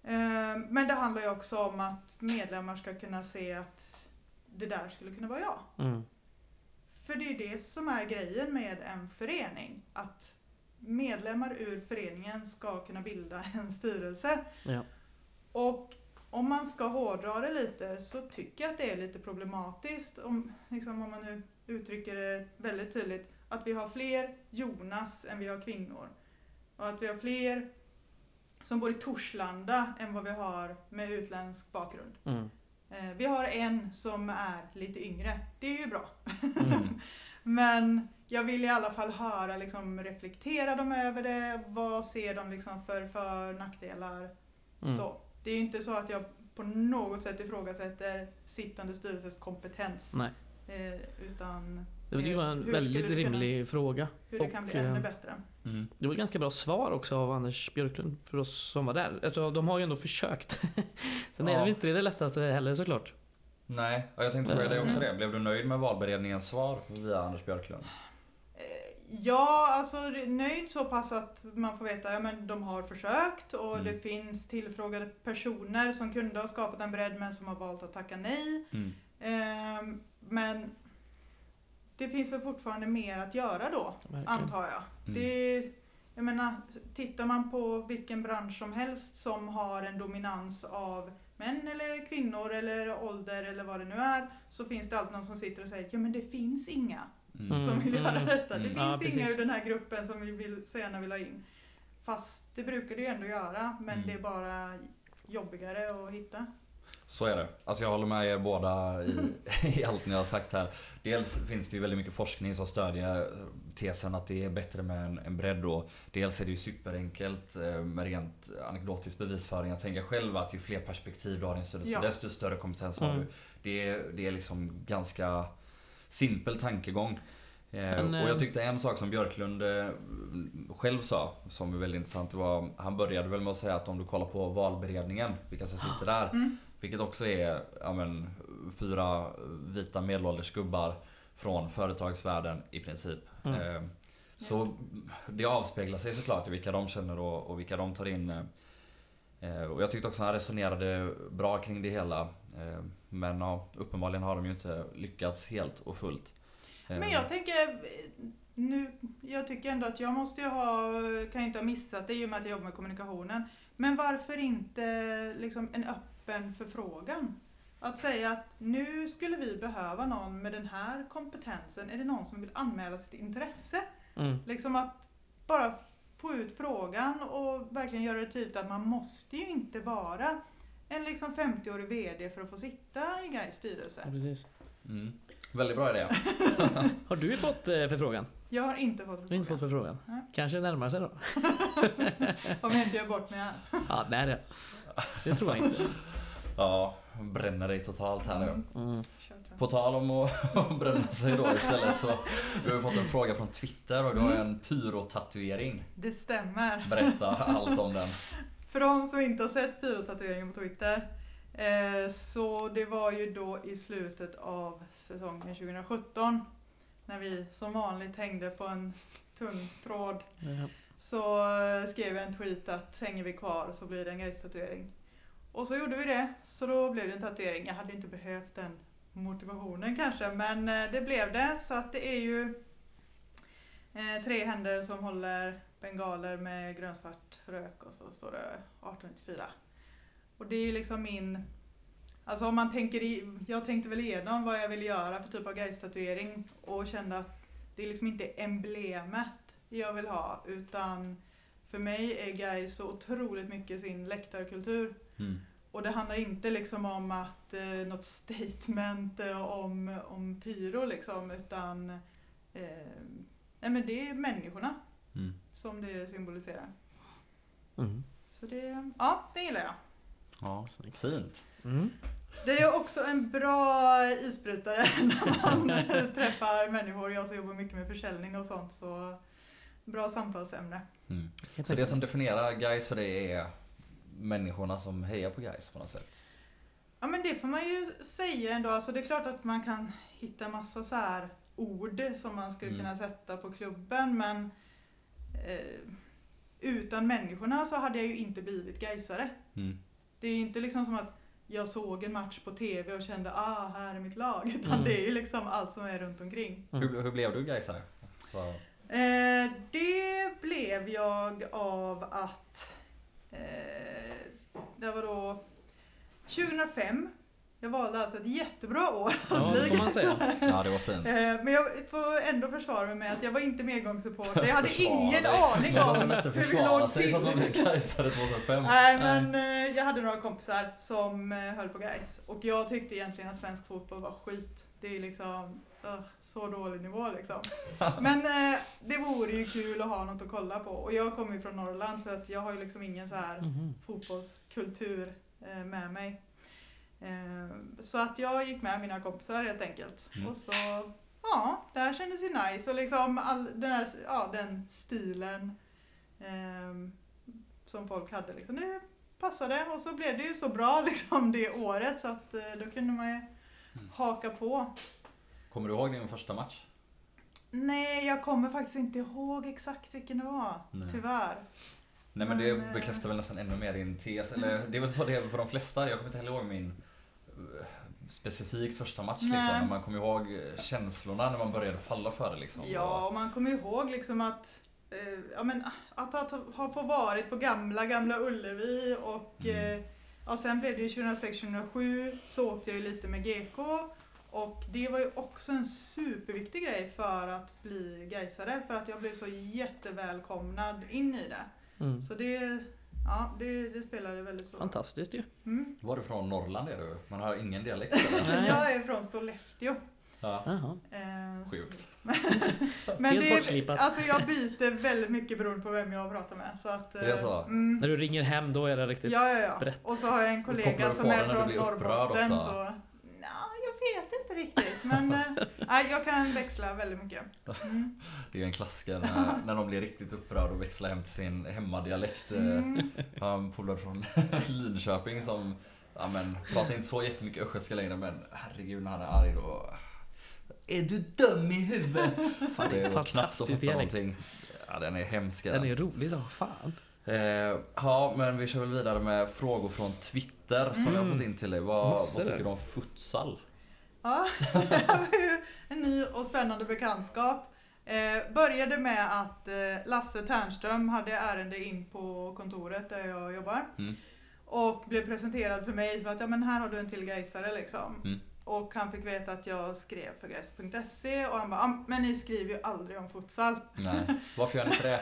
Eh, Men det handlar ju också om att medlemmar ska kunna se att det där skulle kunna vara jag. Mm. För det är det som är grejen med en förening. Att medlemmar ur föreningen ska kunna bilda en styrelse. Ja. Och om man ska hårdra det lite så tycker jag att det är lite problematiskt, om, liksom, om man nu uttrycker det väldigt tydligt, att vi har fler Jonas än vi har kvinnor. Och att vi har fler som bor i Torslanda än vad vi har med utländsk bakgrund. Mm. Eh, Vi har en som är lite yngre. Det är ju bra. Mm. Men jag vill i alla fall höra, liksom, reflektera dem över det. Vad ser de liksom för för nackdelar? Mm. Så. Det är ju inte så att jag på något sätt ifrågasätter sittande styrelses kompetens. Nej. Eh, utan Det var ju en väldigt det kunna- rimlig fråga. hur det Och, kan bli ännu eh, bättre. Mm. Det var ett ganska bra svar också av Anders Björklund för oss som var där. Alltså, de har ju ändå försökt. Sen är Ja. det väl inte det lättaste heller såklart. Nej, och jag tänkte fråga dig också Mm. det. Blev du nöjd med valberedningens svar via Anders Björklund? Ja, alltså nöjd så pass att man får veta att ja, men de har försökt och Mm. det finns tillfrågade personer som kunde ha skapat en bredd men som har valt att tacka nej. Mm. Ehm, men det finns väl fortfarande mer att göra då, Verkligen. antar jag. Mm. Det, jag menar, tittar man på vilken bransch som helst som har en dominans av män eller kvinnor eller ålder eller vad det nu är, så finns det alltid någon som sitter och säger ja men det finns inga Mm. som vill göra mm, detta. Det mm. finns Ja, inga ur den här gruppen som vi vill, så gärna vill ha in. Fast det brukar det ju ändå göra, men Mm. det är bara jobbigare att hitta. Så är det. Alltså jag håller med er båda i, i allt ni har sagt här. Dels finns det ju väldigt mycket forskning som stödjer tesen att det är bättre med en, en bredd då. Dels är det ju superenkelt eh, med rent anekdotisk bevisföring. Jag tänker själv att ju fler perspektiv du har i en styrelse Ja. desto större kompetens har Mm. du. Det det är liksom ganska simpel tankegång. Eh, Men, och eh, jag tyckte en sak som Björklund eh, själv sa, som är väldigt intressant, det var han började väl med att säga att om du kollar på valberedningen, vilka som sitter där. Mm. Vilket också är ja, men, fyra vita medelålders gubbar från företagsvärlden i princip. Mm. Eh, så det avspeglar sig såklart i vilka de känner och, och vilka de tar in. Eh, och jag tyckte också han resonerade bra kring det hela. Eh, men ja, uppenbarligen har de ju inte lyckats helt och fullt. Eh, Men jag tänker, nu, jag tycker ändå att jag måste ju ha, kan ju inte ha missat det i och med att jag jobbar med kommunikationen. Men varför inte liksom en öppen förfrågan? Att säga att nu skulle vi behöva någon med den här kompetensen. Är det någon som vill anmäla sitt intresse? Mm. Liksom att bara få ut frågan och verkligen göra det tydligt att man måste ju inte vara en liksom 50-årig VD för att få sitta i Gais Ja, styrelse. precis. Mm. Väldigt bra idé. Har du fått eh, förfrågan? Jag har inte fått Du har inte fått förfrågan. förfrågan? Nej. Kanske närmar sig då? Om jag inte gör bort mig här. Ja, nej det. Det tror jag inte. Ja, bränner dig totalt här nu. Mm. Mm. På tal om att bränna sig då istället så vi har fått en fråga från Twitter och du har en pyrotatuering. Det stämmer. Berätta allt om den. För de som inte har sett pyrotatueringen på Twitter. Eh, så det var ju då i slutet av säsongen 2017. När vi som vanligt hängde på en tunn tråd. Ja. Så eh, skrev jag en tweet att hänger vi kvar så blir det en Gais-tatuering. Och så gjorde vi det, så då blev det en tatuering. Jag hade inte behövt den motivationen kanske, men eh, det blev det. Så att det är ju tre händer som håller bengaler med grönsvart rök och så står det 1894. Och det är ju liksom min... Alltså om man tänker i... Jag tänkte väl igenom vad jag ville göra för typ av Gais-tatuering och kände att det är liksom inte emblemet jag vill ha utan för mig är Gais så otroligt mycket sin läktarkultur. Mm. Och det handlar inte liksom om att eh, något statement eh, om, om pyro liksom utan eh, nej men det är människorna Mm. Som det symboliserar. Mm. Så det, ja, det gillar jag. Ja, Snyggt. fint. Mm. Det är också en bra isbrytare när man träffar människor. Jag som jobbar mycket med försäljning och sånt så bra samtalsämne. Mm. Så det som definierar guys för det är människorna som hejar på guys på något sätt? Ja men det får man ju säga ändå. Alltså det är klart att man kan hitta massa så här ord som man skulle Mm. kunna sätta på klubben men eh, utan människorna så hade jag ju inte blivit gaisare. Mm. Det är ju inte liksom som att jag såg en match på TV och kände ah, här är mitt lag. Utan Mm. det är ju liksom allt som är runt omkring. Mm. Hur, hur blev du guysare? Så, Eh, det blev jag av att eh, det var då 2005. Jag valde alltså ett jättebra år att Ja, det bli gaisare. ja, det var fint. Eh, Men jag får ändå försvara mig med att jag var inte medgångssupporter. Jag hade Försvara ingen dig. aning om hur vi försvara låg sig för att man till. blev guysare 2005. Nej men eh, jag hade några kompisar som eh, höll på guys och jag tyckte egentligen att svensk fotboll var skit. Det är liksom uh, så dålig nivå liksom. Men eh, det vore ju kul att ha något att kolla på och jag kommer ju från Norrland så att jag har ju liksom ingen så här Mhm. fotbollskultur eh, med mig. Eh, Så att jag gick med mina kompisar helt enkelt. Mm. Och så, ja, det här kändes ju nice och liksom all, den, här, ja, den stilen eh, som folk hade liksom, det passade och så blev det ju så bra liksom det året så att eh, då kunde man ju Mm. haka på. Kommer du ihåg din första match? Nej, jag kommer faktiskt inte ihåg exakt vilken det var, Nej. tyvärr. Nej men det eh, bekräftar väl nästan ännu mer din tes. Eller det är väl så det är för de flesta. Jag kommer inte heller ihåg min specifikt första match Nej. liksom. Men man kommer ihåg eh, känslorna när man började falla för det liksom. Ja, och man kommer ihåg liksom att eh, ja, men, att ha, ha få varit på gamla, gamla Ullevi och Mm. eh, ja, sen blev det ju 2006-2007 så åkte jag ju lite med GK och det var ju också en superviktig grej för att bli gaisare för att jag blev så jättevälkomnad in i det. Mm. Så det, ja, det, det spelade väldigt stor roll. Fantastiskt ju. Mm. Var du från Norrland är du? Man har ingen dialekt eller? Jag är från Sollefteå. Ja. Eh, Sjukt. Men Helt det bortslipat. alltså jag byter väldigt mycket beroende på vem jag pratar med. Så att, Det är eh, så? Mm, När du ringer hem då är det riktigt... ja, ja, ja. brett. Och så har jag en kollega som är från Norrbotten. också? Så, inte riktigt, men nej, jag kan växla väldigt mycket. Mm. Det är en klassiker när, när de blir riktigt upprörda och växlar hem till sin hemmadialekt. Eh, Mm. Jag har en polare från Linköping som ja, men, pratar inte så jättemycket östgötska längre men herregud när han är arg då. Är du dum i huvudet? Fan, det är knappt att Fantastisk fatta dialekt. någonting. Ja, den är hemsk. Den är rolig som fan. Eh, ja, men vi kör väl vidare med frågor från Twitter som jag har Mm. fått in till dig. Vad, vad tycker du om futsal? Ja, det var ju en ny och spännande bekantskap. Eh, började med att eh, Lasse Ternström hade ärende in på kontoret där jag jobbar. Mm. Och blev presenterad för mig som att ja, men här har du en till Gaisare liksom. Mm. Och han fick veta att jag skrev för Gais.se och han bara, "Ah, men ni skriver ju aldrig om futsal. Nej, varför gör ni inte det?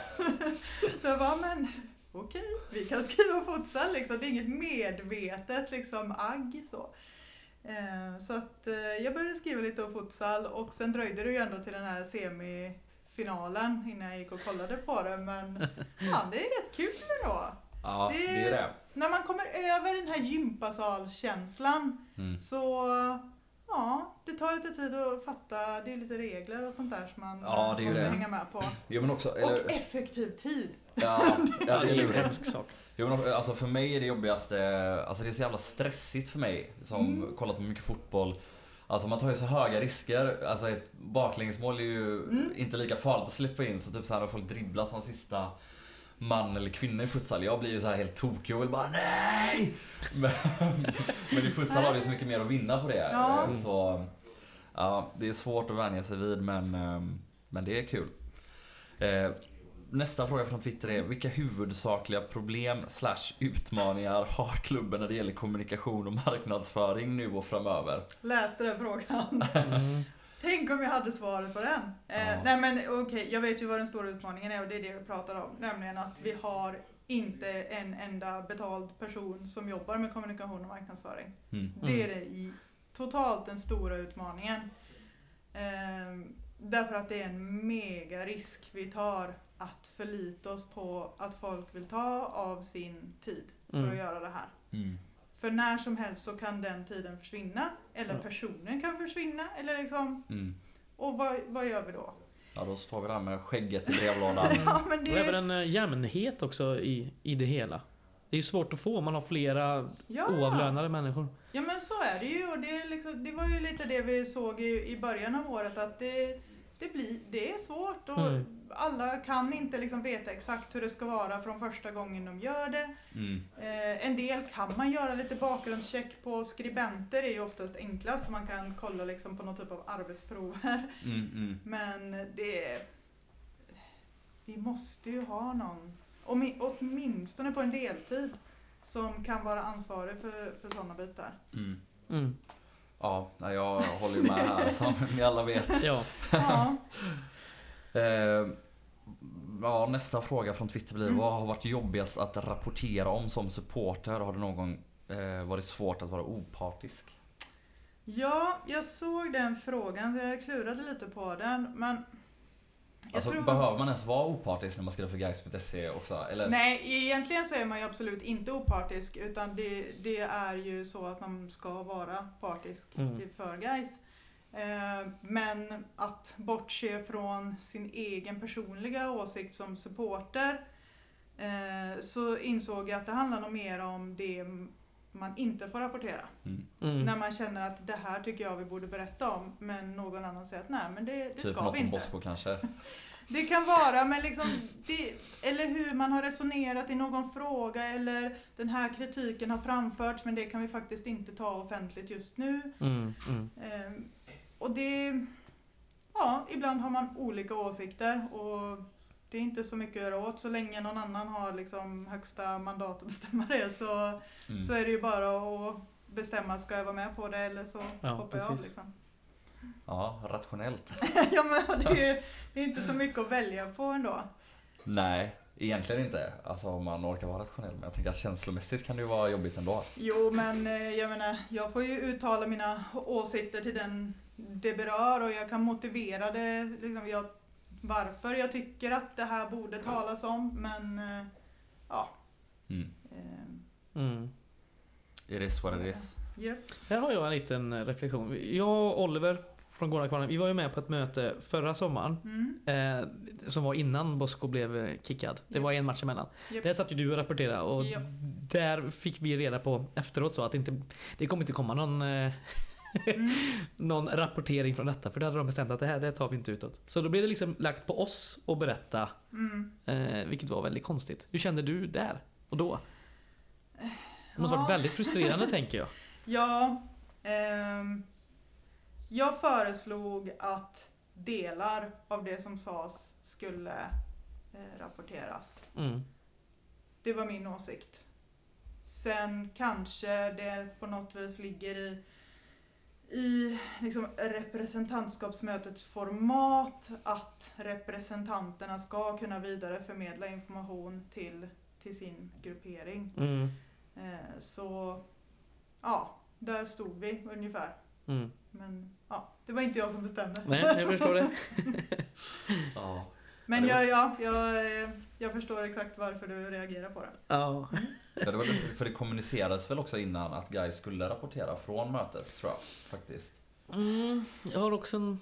Jag bara, men okej, vi kan skriva om futsal liksom. Det är inget medvetet liksom agg så. Eh, så att eh, jag började skriva lite om futsal och sen dröjde det ju ändå till den här semifinalen innan jag gick och kollade på det. Men fan, det är rätt kul ändå. Ja, Det- det är det. När man kommer över den här gympasalkänslan Mm. så Ja, det tar lite tid att fatta. Det är lite regler och sånt där som man Ja, måste det. hänga med på. Jo men också, Och effektiv tid. ja, ja, det är en hemsk sak. Jo, men också, alltså för mig är det jobbigaste, alltså det är så jävla stressigt för mig som Mm. kollat på mycket fotboll. Alltså man tar ju så höga risker, alltså ett baklängesmål är ju Mm. inte lika farligt att släppa in så typ så här när folk dribblar som sista man eller kvinna i futsal. Jag blir ju så här helt tokig och vill bara NEJ! Men, men i futsal har vi så mycket mer att vinna på det. Ja. Eh, Så ja, det är svårt att vänja sig vid men, eh, men det är kul. Eh, Nästa fråga från Twitter är vilka huvudsakliga problem slash utmaningar har klubben när det gäller kommunikation och marknadsföring nu och framöver? Läste den frågan. Mm. Tänk om jag hade svaret på den. Eh, Ja. Nej men okej, jag vet ju vad den stora utmaningen är och det är det vi pratar om. Nämligen att vi har inte en enda betald person som jobbar med kommunikation och marknadsföring. Mm. Det är det i totalt den stora utmaningen. Ehm, därför att det är en mega risk vi tar att förlita oss på att folk vill ta av sin tid för Mm. att göra det här. Mm. För när som helst så kan den tiden försvinna, eller Ja. personen kan försvinna, eller liksom, Mm. och vad, vad gör vi då? Ja, då står vi där med skägget i brevlådan. Ja, men Och även det, en eh, jämnhet också i, i det hela. Det är ju svårt att få om man har flera ja, oavlönade människor. ja men så är det ju och det, är liksom, det var ju lite det vi såg i, i början av året att det, det, blir, det är svårt och Mm. alla kan inte liksom veta exakt hur det ska vara från första gången de gör det. Mm. Eh, en del kan man göra lite bakgrundscheck på. Skribenter är ju oftast enklast. Man kan kolla liksom på någon typ av arbetsprover. Mm. Mm. Men det... Vi måste ju ha någon, åtminstone på en deltid, som kan vara ansvarig för, för sådana bitar. Ja, jag håller ju med här som ni alla vet. Ja. Ja, Eh, ja, nästa fråga från Twitter blir Mm. vad har varit jobbigast att rapportera om som supporter? Har det någon gång eh, varit svårt att vara opartisk? ja, jag såg den frågan, jag klurade lite på den. Men Alltså, tror- behöver man ens vara opartisk när man skriver för Gais.se också? Eller? Nej, egentligen så är man ju absolut inte opartisk utan det, det är ju så att man ska vara partisk Mm. för guys. Eh, men att bortse från sin egen personliga åsikt som supporter eh, så insåg jag att det handlar nog mer om det man inte får rapportera. Mm. Mm. När man känner att det här tycker jag vi borde berätta om men någon annan säger att nej men det, det typ ska något vi om inte. Bosko kanske? Det kan vara, men liksom, det, eller hur man har resonerat i någon fråga eller den här kritiken har framförts men det kan vi faktiskt inte ta offentligt just nu. Mm. Mm. Ehm, och det, ja, ibland har man olika åsikter och det är inte så mycket att göra åt så länge någon annan har liksom högsta mandat att bestämma det så, Mm. så är det ju bara att bestämma, ska jag vara med på det eller så Ja, hoppar jag av precis. liksom. Ja, rationellt. ja men det är ju det är inte så mycket att välja på ändå. Nej, egentligen inte. Alltså om man orkar vara rationell. Men jag tänker att känslomässigt kan det ju vara jobbigt ändå. Jo, men eh, jag menar, jag får ju uttala mina åsikter till den det berör och jag kan motivera det, liksom jag, varför jag tycker att det här borde talas om, men eh, ja. Mm. eh, Mm. It is what it is. Japp. Här har jag en liten eh, reflektion. Jag och Oliver från Gårdakvarnen, vi var ju med på ett möte förra sommaren. Mm. Eh, som var innan Bosko blev kickad. Det Japp. var en match emellan. Japp. Där satt ju du och rapporterade och Japp. där fick vi reda på efteråt så att det, inte, det kommer inte komma någon, eh, Mm. någon rapportering från detta. För det hade de bestämt att det här det tar vi inte utåt. Så då blev det liksom lagt på oss att berätta. Mm. Eh, vilket var väldigt konstigt. Hur kände du där och då? Det måste varit Ja. väldigt frustrerande tänker jag. Ja, ehm, jag föreslog att delar av det som sades skulle eh, rapporteras. Mm. Det var min åsikt. Sen kanske det på något vis ligger i, i liksom representantskapsmötets format att representanterna ska kunna vidareförmedla information till, till sin gruppering. Mm. Eh, så ja, där stod vi ungefär. Mm. Men ja, det var inte jag som bestämde. Nej, jag förstår det. Ja. Men jag, ja, jag, eh, jag förstår exakt varför du reagerar på det. Ja. Ja, det var, lite- för det kommunicerades väl också innan att Guy skulle rapportera från mötet, tror jag. Faktiskt. Mm, jag har också en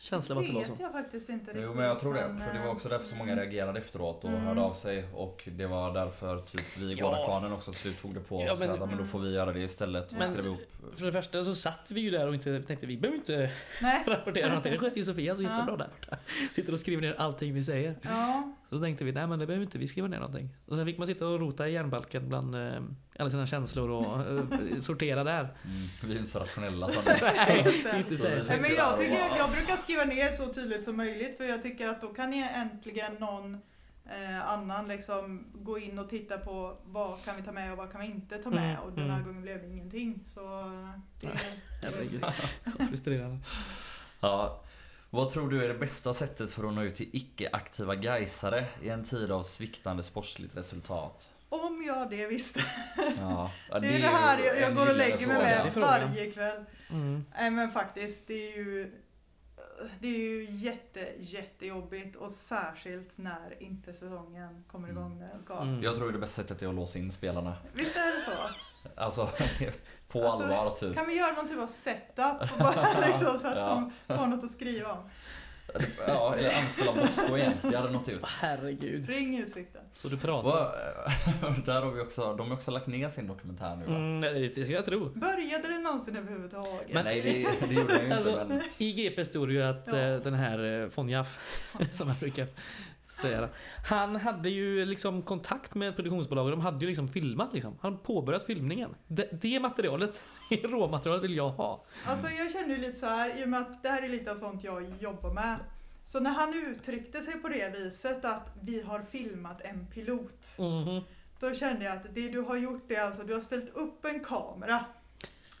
känsla av att det var vet så. jag faktiskt inte riktigt. Jo men jag tror det, men, för det var också därför så många mm. reagerade efteråt och Mm. hörde av sig och det var därför typ vi i Ja. Gårdakvarnen också slut tog det på oss Ja, men- att, men då får vi göra det istället och Men- skrev ihop. För det första så satt vi ju där och inte, tänkte vi behöver inte Nej. rapportera någonting. Det sköter ju Sofia så Ja. jättebra där borta. Sitter och skriver ner allting vi säger. Ja, Så då tänkte vi, nej men det behöver inte vi skriva ner någonting. Och sen fick man sitta och rota i järnbalken bland eh, alla sina känslor och eh, sortera där. Mm, vi är ju inte så rationella Nej, inte så. Nej, men jag, tycker, jag brukar skriva ner så tydligt som möjligt för jag tycker att då kan ni äntligen någon eh, annan liksom gå in och titta på vad kan vi ta med och vad kan vi inte ta med Mm, och den här mm. gången blev det ingenting. Så eh, det, Herregud. Frustrerande. Ja. Vad tror du är det bästa sättet för att nå ut till icke-aktiva Gaisare i en tid av sviktande sportsligt resultat? om jag det visste. Ja, ja, Det är det här jag, jag går och lägger mig. Det med varje kväll. Mm. Nej men faktiskt, det är ju det är ju jätte, jättejobbigt och särskilt när inte säsongen kommer igång när den ska. Mm. Jag tror att det bästa sättet är att låsa in spelarna. Visst är det så? Alltså, på Alltså, allvar typ. Kan vi göra någon typ av setup och bara liksom så att Ja. de får något att skriva om? Ja, eller anställa Bosko igen. Det hade nått ut. Herregud. Ring Utsikten. Så du pratar. Vad- Där har vi också, de har också lagt ner sin dokumentär nu va? Mm, det ska jag tro. Började det någonsin överhuvudtaget? Men- Nej det, det gjorde jag ju inte Alltså, men... I GP stod det ju att Ja. eh, den här eh, Fonjaf, som jag brukar säga, han hade ju liksom kontakt med ett produktionsbolag och de hade ju liksom filmat liksom. Han påbörjat filmningen. Det, det materialet, råmaterialet vill jag ha. Alltså jag känner ju lite så här, i och med att det här är lite av sånt jag jobbar med. Så när han uttryckte sig på det viset att vi har filmat en pilot. Mhm. Då kände jag att det du har gjort är alltså, du har ställt upp en kamera.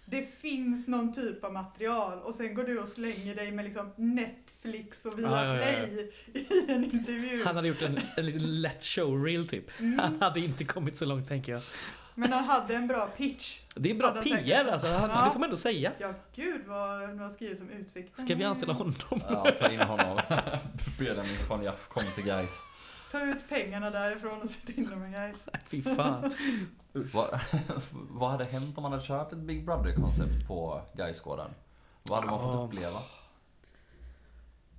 Det finns någon typ av material och sen går du och slänger dig med liksom Netflix och Ja, ja, ja, ja. Viaplay i en intervju. Han hade gjort en, en liten lätt showreel typ. Mm. Han hade inte kommit så långt tänker jag. Men han hade en bra pitch. Det är bra Hade han PR alltså, han, Ja. det får man ändå säga. Ja, gud vad du har skrivit som Utsikten. Ska vi anställa honom? Ja, ta in honom. Benjamin von Jaff kom till guys. Ta ut pengarna därifrån och sätt in dem i guys. Fy fan. Vad, vad hade hänt om man hade kört ett Big Brother-koncept på Gaisgården? Vad hade man Ja. fått uppleva?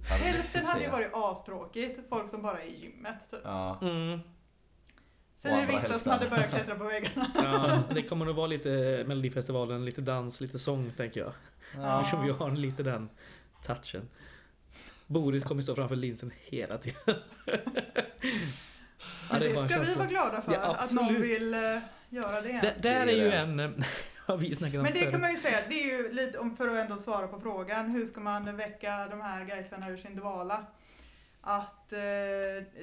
Hade det blivit Hälften hade ju succé? varit astråkigt. Folk som bara är i gymmet typ. Ja. Mm. Sen Och är det andra vissa hälften. som hade börjat klättra på väggarna. Ja, det kommer nog vara lite Melodifestivalen, lite dans, lite sång tänker jag. Ja. Eftersom vi har lite den touchen. Boris kommer stå framför linsen hela tiden. ja, Men det det ska vi vara glada för. Ja, att någon vill eh, göra det. Det, där Det är är ju en... eh, vi om Men det förut. kan man ju säga, det är ju lite om för att ändå svara på frågan, hur ska man väcka de här gaisarna ur sin dvala? Att eh,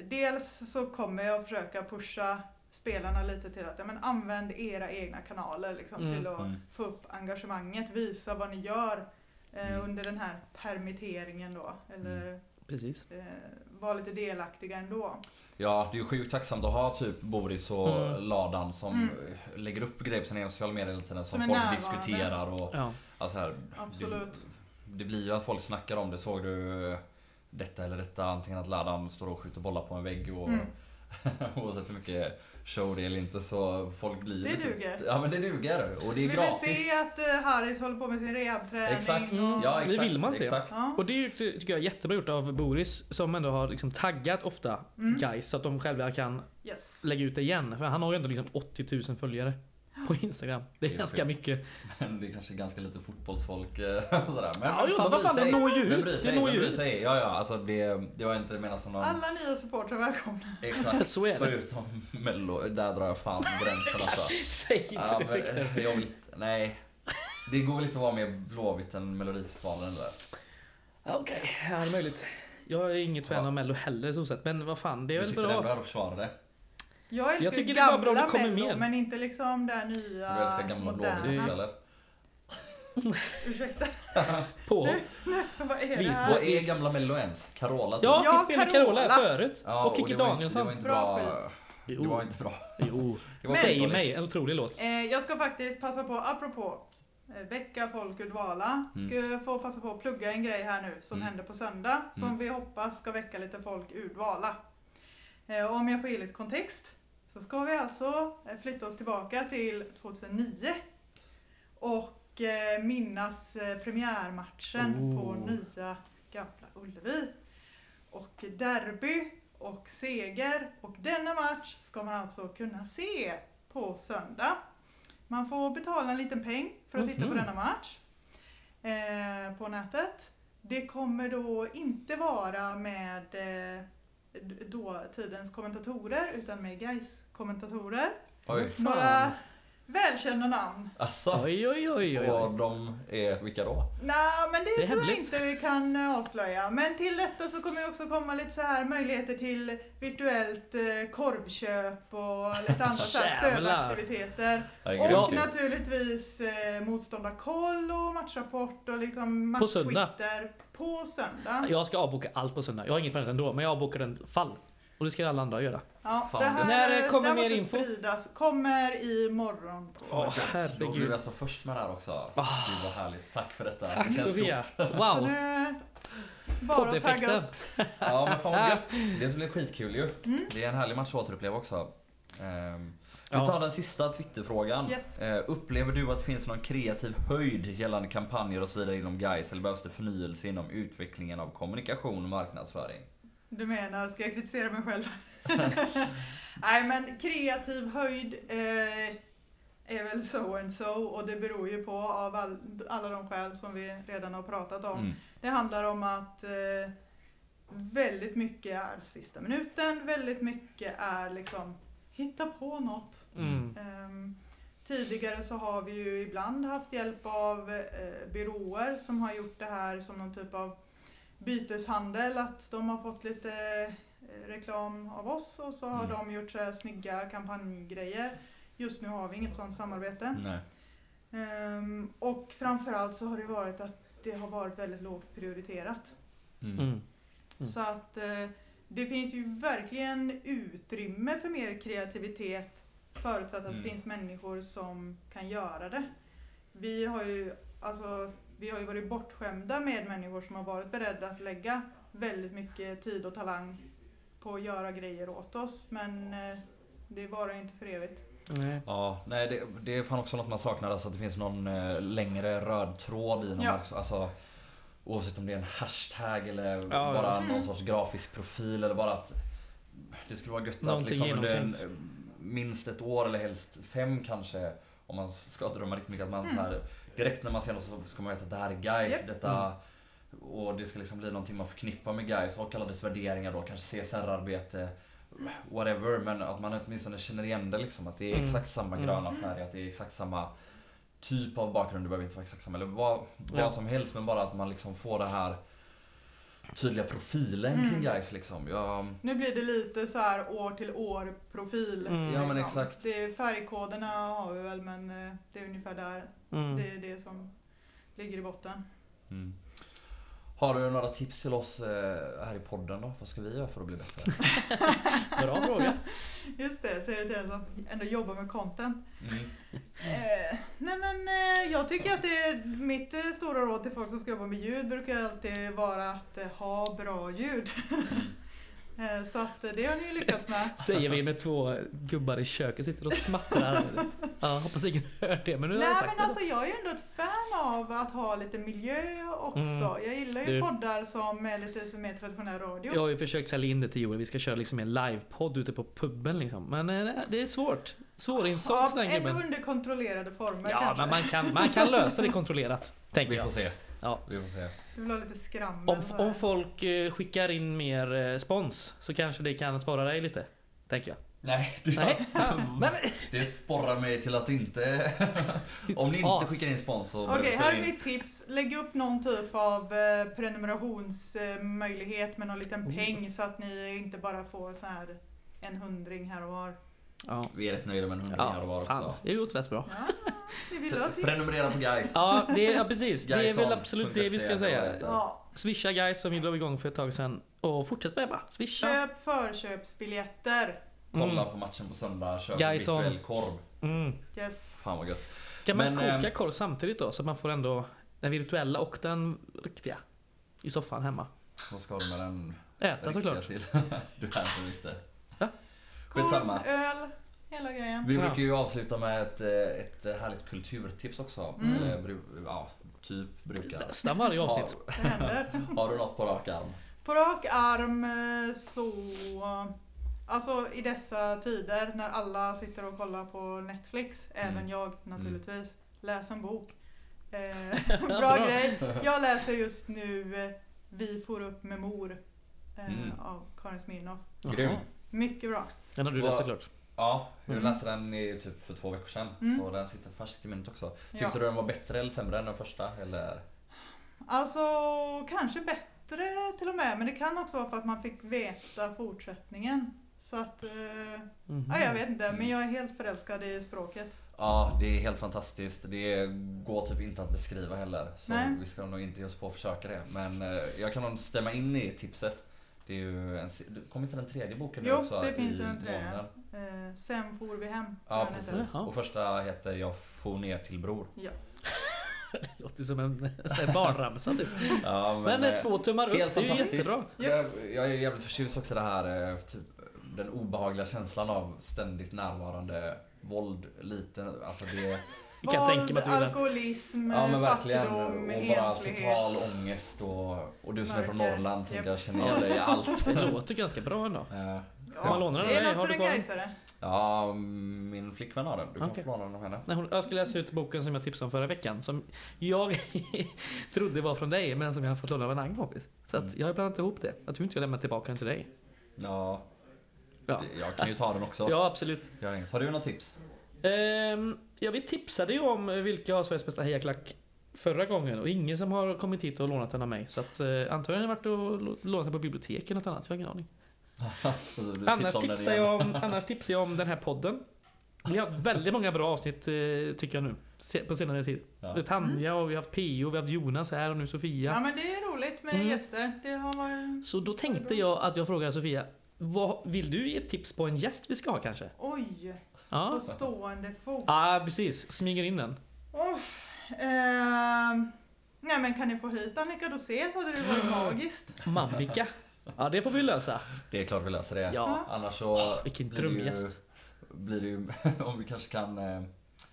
dels så kommer jag försöka pusha spelarna lite till att ja, men använd era egna kanaler liksom, Mm, till att mm. få upp engagemanget, visa vad ni gör Mm. under den här permitteringen då. Eller Precis. eh, vara lite delaktiga ändå. Ja, det är ju sjukt tacksamt att ha typ Boris och Mm. Ladan som Mm. lägger upp grejer på sina sociala medier hela tiden som, Som folk närvarande. diskuterar och Ja. alltså här, Absolut. Det, det blir ju att folk snackar om det. Såg du detta eller detta? Antingen att Ladan står och skjuter bollar på en vägg och Mm. oavsett hur mycket show det eller inte så folk blir Det lite- duger. Ja men det duger och det är Vi vill gratis. se att uh, Harris håller på med sin rehabträning. Exakt. och- Ja, Det exakt. vill man se. Ja. Och det är ju, tycker jag är jättebra gjort av Boris som ändå har liksom taggat ofta Mm. guys så att de själva kan Yes. lägga ut det igen. För han har ju ändå liksom 80 000 följare på Instagram. Det är ganska mycket. Men det är kanske ganska lite fotbollsfolk eh, och sådär. Men Ja, jo, vad fan, det når ju ut. Det når ju ut. sig? Ja, ja, alltså det, det var inte menat som någon... Alla nya supportrar välkomna. Exakt. Så är det. Förutom mello, där drar jag fan gränsen alltså. Säg inte Ja, det men, jag vill, nej. Det går väl inte att vara mer Blåvitt än Melodifestivalen eller? Okej, ja, det är möjligt. Jag är inget fan Ja. av Mello heller så sett. Men vad fan, det är Du väl sitter ändå bra. här och försvarar det. Jag älskar Jag tycker ju det är bara gamla bra om det kommer Mello, mer. men inte liksom det här nya, Du älskar gamla Blåvitt moderna. också eller? Ursäkta, På. vad är det här? Vad är gamla Mello ens? Carola typ? Ja, Ja, vi spelade Carola Carola. förut. Ja, och Kikki det var inte- Danielsson. Det var inte Bra bra. skit. Det var inte bra. Jo. Det var Säg dåligt. mig, en otrolig låt. Eh, jag ska faktiskt passa på, apropå eh, väcka folk ur dvala. Mm. Ska jag få passa på att plugga en grej här nu som Mm. händer på söndag. Som Mm. vi hoppas ska väcka lite folk ur dvala. Eh, om jag får ge lite kontext. Så ska vi alltså eh, flytta oss tillbaka till 2009. Och eh, minnas eh, premiärmatchen på Oh. nya Gamla Ullevi. Och derby och seger. Och denna match ska man alltså kunna se på söndag. Man får betala en liten peng för att titta på Mhm. denna match eh, på nätet. Det kommer då inte vara med eh, dåtidens kommentatorer utan med guys kommentatorer Oj. Några välkända namn. Asså? Oj, oj, oj, oj. Och de är vilka då? Nej, men det, Det är tror jag inte vi kan eh, avslöja. Men till detta så kommer det också komma lite så här möjligheter till virtuellt eh, korvköp och lite andra så här stödaktiviteter. Och naturligtvis eh, motståndarkoll och matchrapport och liksom På söndag. matchtwitter på söndag. Jag ska avboka allt på söndag. Jag har inget planerat ändå, men jag avbokar en fall. Och det ska alla andra göra. Ja, Fan, det här, När kommer det här mer måste info? spridas. Kommer imorgon. På. Åh, Då herregud. blir vi alltså först med det här också. Ah. Gud vad härligt. Tack för detta. Tack Det Sofia. Så Wow. nu bara att tagga upp. Ja men fan vad gött. Det blir skitkul ju. Mm. Det är en härlig match att återuppleva också. Ehm, vi Ja. tar den sista Twitterfrågan. Yes. Eh, upplever du att det finns någon kreativ höjd gällande kampanjer och så vidare inom GAIS eller behövs det förnyelse inom utvecklingen av kommunikation och marknadsföring? Du menar, ska jag kritisera mig själv? Nej men kreativ höjd eh, är väl so and so och det beror ju på av all, alla de skäl som vi redan har pratat om. Mm. Det handlar om att eh, väldigt mycket är sista minuten, väldigt mycket är liksom hitta på något. Mm. Ehm, tidigare så har vi ju ibland haft hjälp av eh, byråer som har gjort det här som någon typ av byteshandel, att de har fått lite eh, reklam av oss och så har Mm. de gjort så här snygga kampanjgrejer. Just nu har vi inget sådant samarbete. Nej. Ehm, och framförallt så har det varit att det har varit väldigt lågt prioriterat. Mm. Mm. Mm. Så att eh, det finns ju verkligen utrymme för mer kreativitet förutsatt att Mm. det finns människor som kan göra det. Vi har ju, alltså, vi har ju varit bortskämda med människor som har varit beredda att lägga väldigt mycket tid och talang på att göra grejer åt oss men eh, det varar inte för evigt. Nej. Ja, nej det, det är fan också något man saknar, alltså att det finns någon eh, längre röd tråd i någon Ja. alltså, Oavsett om det är en hashtag eller Ja, bara visst. någon sorts grafisk profil eller bara att Det skulle vara gött att Någonting liksom under en, genomtänkt. minst ett år eller helst fem kanske Om man ska drömma riktigt mycket att man så här, Direkt när man ser något så ska man veta att det här är guys, Japp. detta Och det ska liksom bli någonting man förknippar med guys och alla dess värderingar då, kanske CSR-arbete Whatever, men att man åtminstone känner igen det liksom. Att det är Mm. exakt samma Mm. gröna färg, att det är exakt samma typ av bakgrund. Det behöver inte vara exakt samma, eller vad, vad Ja. som helst. Men bara att man liksom får det här tydliga profilen Mm. kring guys liksom. Jag, Nu blir det lite så här år till år profil. Mm. Ja, men liksom. exakt. Det är färgkoderna har vi väl men eh, det är ungefär där. Mm. Det är det som ligger i botten. mm. Har du några tips till oss eh, här i podden då? Vad ska vi göra för att bli bättre? Bra fråga. Just det, säger det till en som ändå jobbar med content. Mm. Eh, nej men eh, jag tycker att det är mitt stora råd till folk som ska jobba med ljud brukar alltid vara att eh, ha bra ljud. Eh, Så att eh, det har ni ju lyckats med. Säger vi med två gubbar i köket sitter och smattrar. Ja, hoppas ingen hört det men nu har Nej jag sagt men det. alltså jag är ju ändå ett fan av att ha lite miljö också. Mm. Jag gillar ju Du- poddar som är lite som mer traditionell radio. Jag har ju försökt sälja in det till Joel, vi ska köra liksom en livepodd ute på puben liksom. Men eh, det är svårt. Svårinsålt den Ja, här ändå gubben. under kontrollerade former Ja, kanske. men man kan, man kan lösa det kontrollerat. Tänker Vi får jag. se. Ja. Vi får se. Du vill ha lite skrammel Om, om folk eh, skickar in mer eh, spons så kanske det kan spara dig lite. Tänker jag. Nej, det, Nej. Men, det sporrar mig till att inte... Om ni inte skickar in spons så Okej, spelar här är mitt tips. Lägg upp någon typ av eh, prenumerationsmöjlighet med någon liten Oh. peng så att ni inte bara får så här en hundring här och var. Ja, Vi är rätt nöjda med en hundring här och var också. Det låter rätt bra. Ja, vi vill ha tips. prenumerera på guys. Ja, det, ja precis. Det är väl absolut det vi ska säga. Ja, Swisha guys som vi drog igång för ett tag sedan. Och fortsätt med det bara. Swisha. köp förköpsbiljetter. Kolla Mm. på matchen på söndag, kör Gaison. virtuell korv. Mm. Yes. Fan vad gött. Ska man Men, koka ehm, korv samtidigt då? Så att man får ändå den virtuella och den riktiga i soffan hemma. Vad ska du med den Äta såklart. till? du lite. Va? Skitsamma. Öl, hela grejen. Vi brukar ju avsluta med ett, eh, ett härligt kulturtips också. Mm. Eller bru- ja, typ brukar. Nästan varje avsnitt. Det händer. Har, har du något på rak arm? På rak arm eh, så... Alltså i dessa tider när alla sitter och kollar på Netflix, Mm. även jag naturligtvis, läs en bok. Eh, Bra. bra grej. Jag läser just nu eh, Vi får upp med mor eh, Mm. av Karin Smirnoff. Grym. Mycket bra. Den har du läst såklart. Ja, jag Mm. läste den i typ för två veckor sedan. Mm. Så den sitter färskt i minnet också. Tyckte Ja. du den var bättre eller sämre än den första? Eller? Alltså kanske bättre till och med, men det kan också vara för att man fick veta fortsättningen. Så att, eh, Mhm. ja, jag vet inte, men jag är helt förälskad i språket. Ja, det är helt fantastiskt. Det går typ inte att beskriva heller. Så Nej. vi ska nog inte ge oss på att försöka det. Men eh, jag kan nog stämma in i tipset. Det är ju en, kom inte den tredje boken nu Jo, också? det finns en tredje. Eh, sen for vi hem. Ja, precis. Och första heter Jag får ner till bror. Det låter som en barnramsa typ. Ja, Men eh, eh, två tummar upp, Helt det är ju fantastiskt. jättebra. Jag, jag är jävligt förtjust också i det här, eh, typ, den obehagliga känslan av ständigt närvarande våld, lite, alltså det... Det kan jag tänka Våld, mig att du alkoholism, Ja men verkligen. fattigdom, Och bara enslighet. total ångest och, och du som är från Mörker. Norrland tänker Japp. jag känner igen dig i allt. Det låter ganska bra ändå. Ja, man lånar den det är eller något har för du en kvar den? gaisare. Ja, min flickvän har den. Du kan Okej. få låna den av henne. Nej, hon, jag skulle läsa ut boken som jag tipsade om förra veckan. Som jag trodde var från dig, men som jag har fått låna av en annan kompis. Så att Mm. jag har blandat ihop det. Jag tror inte jag lämnar tillbaka den till dig. Ja, Ja, det- jag kan ju ta den också. ja absolut. Gör inget. Har du något tips? Ehm, ja, vi tipsade ju om vilka har Sveriges bästa hejaklack förra gången och ingen som har kommit hit och lånat den av mig. Så att, eh, antagligen har jag varit och lånat den på biblioteket eller något annat. Jag har ingen aning. Annars tipsar jag om, annars tipsar jag om den här podden. Vi har haft väldigt många bra avsnitt eh, tycker jag nu. På senare tid. Ja. Tanja och vi har haft PO, vi har haft Jonas här och nu Sofia. Ja men det är roligt med Mm. gäster. Det har varit... Så då tänkte jag att jag frågar Sofia. Vad, vill du ge ett tips på en gäst vi ska ha kanske? Oj, Ja. på stående fot. Ja, precis. Smyger in den. Uff, ehm, nej men kan ni få hit Annika Dosé så hade det varit magiskt. Mannvika. Ja, det får vi lösa. Det är klart vi löser det. Ja. Annars så Vilken blir det ju, drömgäst. blir det ju om vi kanske kan eh,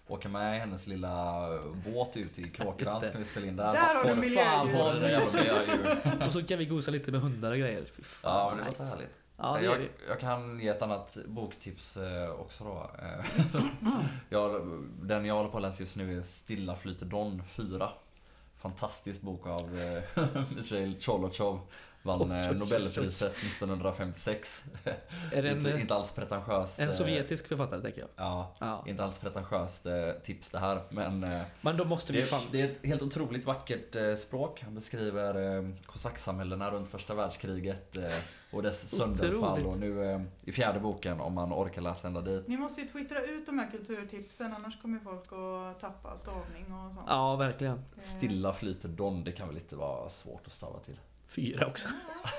åka med i hennes lilla båt ut i Kråkrans det. kan vi spela in där. Där har du miljödjur. Och så kan vi gosa lite med hundar och grejer. Fy fan, Ja, men det nice. låter härligt. Ja, jag, jag kan ge ett annat boktips eh, också då. Eh, jag, den jag håller på att läsa just nu är Stilla flyter Don 4. Fantastisk bok av eh, Mikhail Cholotjov. Vann eh, Nobelpriset 1956. Är det inte, en, inte alls pretentiöst. en eh, sovjetisk författare tänker jag? Ja, Ja. inte alls pretentiöst eh, tips det här. Men Men då måste vi det, fan... är, det är ett helt otroligt vackert språk. Han beskriver kosacksamhällena runt första världskriget och dess sönderfall. Och nu i fjärde boken, om man orkar läsa ända dit. Ni måste ju twittra ut de här kulturtipsen annars kommer folk att tappa stavning och sånt. Ja, verkligen. Stilla flyter Don, det kan väl inte vara svårt att stava till. Fyra också.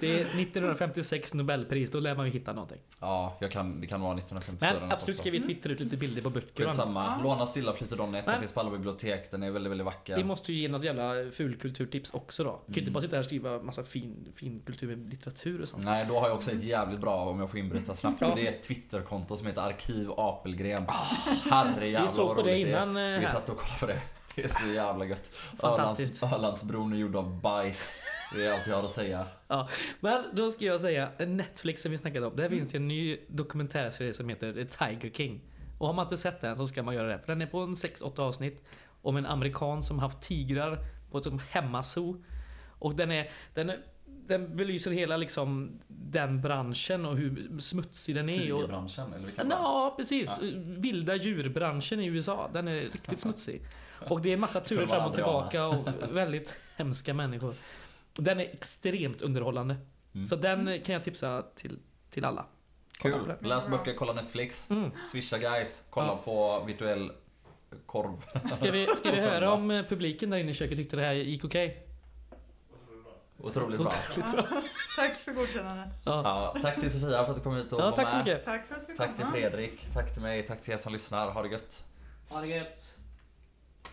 det är 1956 Nobelpris, då lär man ju hitta någonting. Ja, jag kan, det kan vara 1954. Men absolut ska vi twittra ut lite bilder på böcker och. Ja. Låna Stilla flyter Donnet. Den finns på alla bibliotek. Den är väldigt, väldigt vacker. Vi måste ju ge något jävla fulkulturtips också då. Vi kan ju inte Mm. bara sitta här och skriva massa fin, fin kultur, litteratur och sånt. Nej, då har jag också ett jävligt bra, om jag får inbryta snabbt. Ja. Det är ett Twitterkonto som heter Arkiv Apelgren. Herre jävlar Vi såg vad på det roligt är. innan eh, Vi här. satt och kollade på det. Det är så jävla gött. Fantastiskt. Ölands, Ölandsbron är gjord av bajs. Det är allt jag har att säga. Men då ska jag säga, Netflix som vi snackade om. Där finns en ny dokumentärserie som heter Tiger King. Och har man inte sett den så ska man göra det. För den är på en 6-8 avsnitt. Om en amerikan som haft tigrar på ett hemmazoo. Och den är, den är den belyser hela liksom den branschen och hur smutsig den är. Tigerbranschen, eller vilken bransch? Ja, precis. Ja. Vilda djurbranschen i USA. Den är riktigt smutsig. Och det är massa turer fram och tillbaka och väldigt hemska människor. Den är extremt underhållande. Mm. Så den kan jag tipsa till, till alla. Kul. Läs böcker, kolla Netflix. Mm. Swisha guys. Kolla Ja. på virtuell korv. Ska vi, ska vi höra om eh, publiken där inne i köket tyckte det här gick okej? Otroligt bra. Tack för godkännandet. Ja. Ja, tack till Sofia för att du kom hit och ja, var tack så med. mycket. Tack för att vi Tack till. Fredrik, tack till mig, tack till er som lyssnar. Ha det gött. Ha det gött.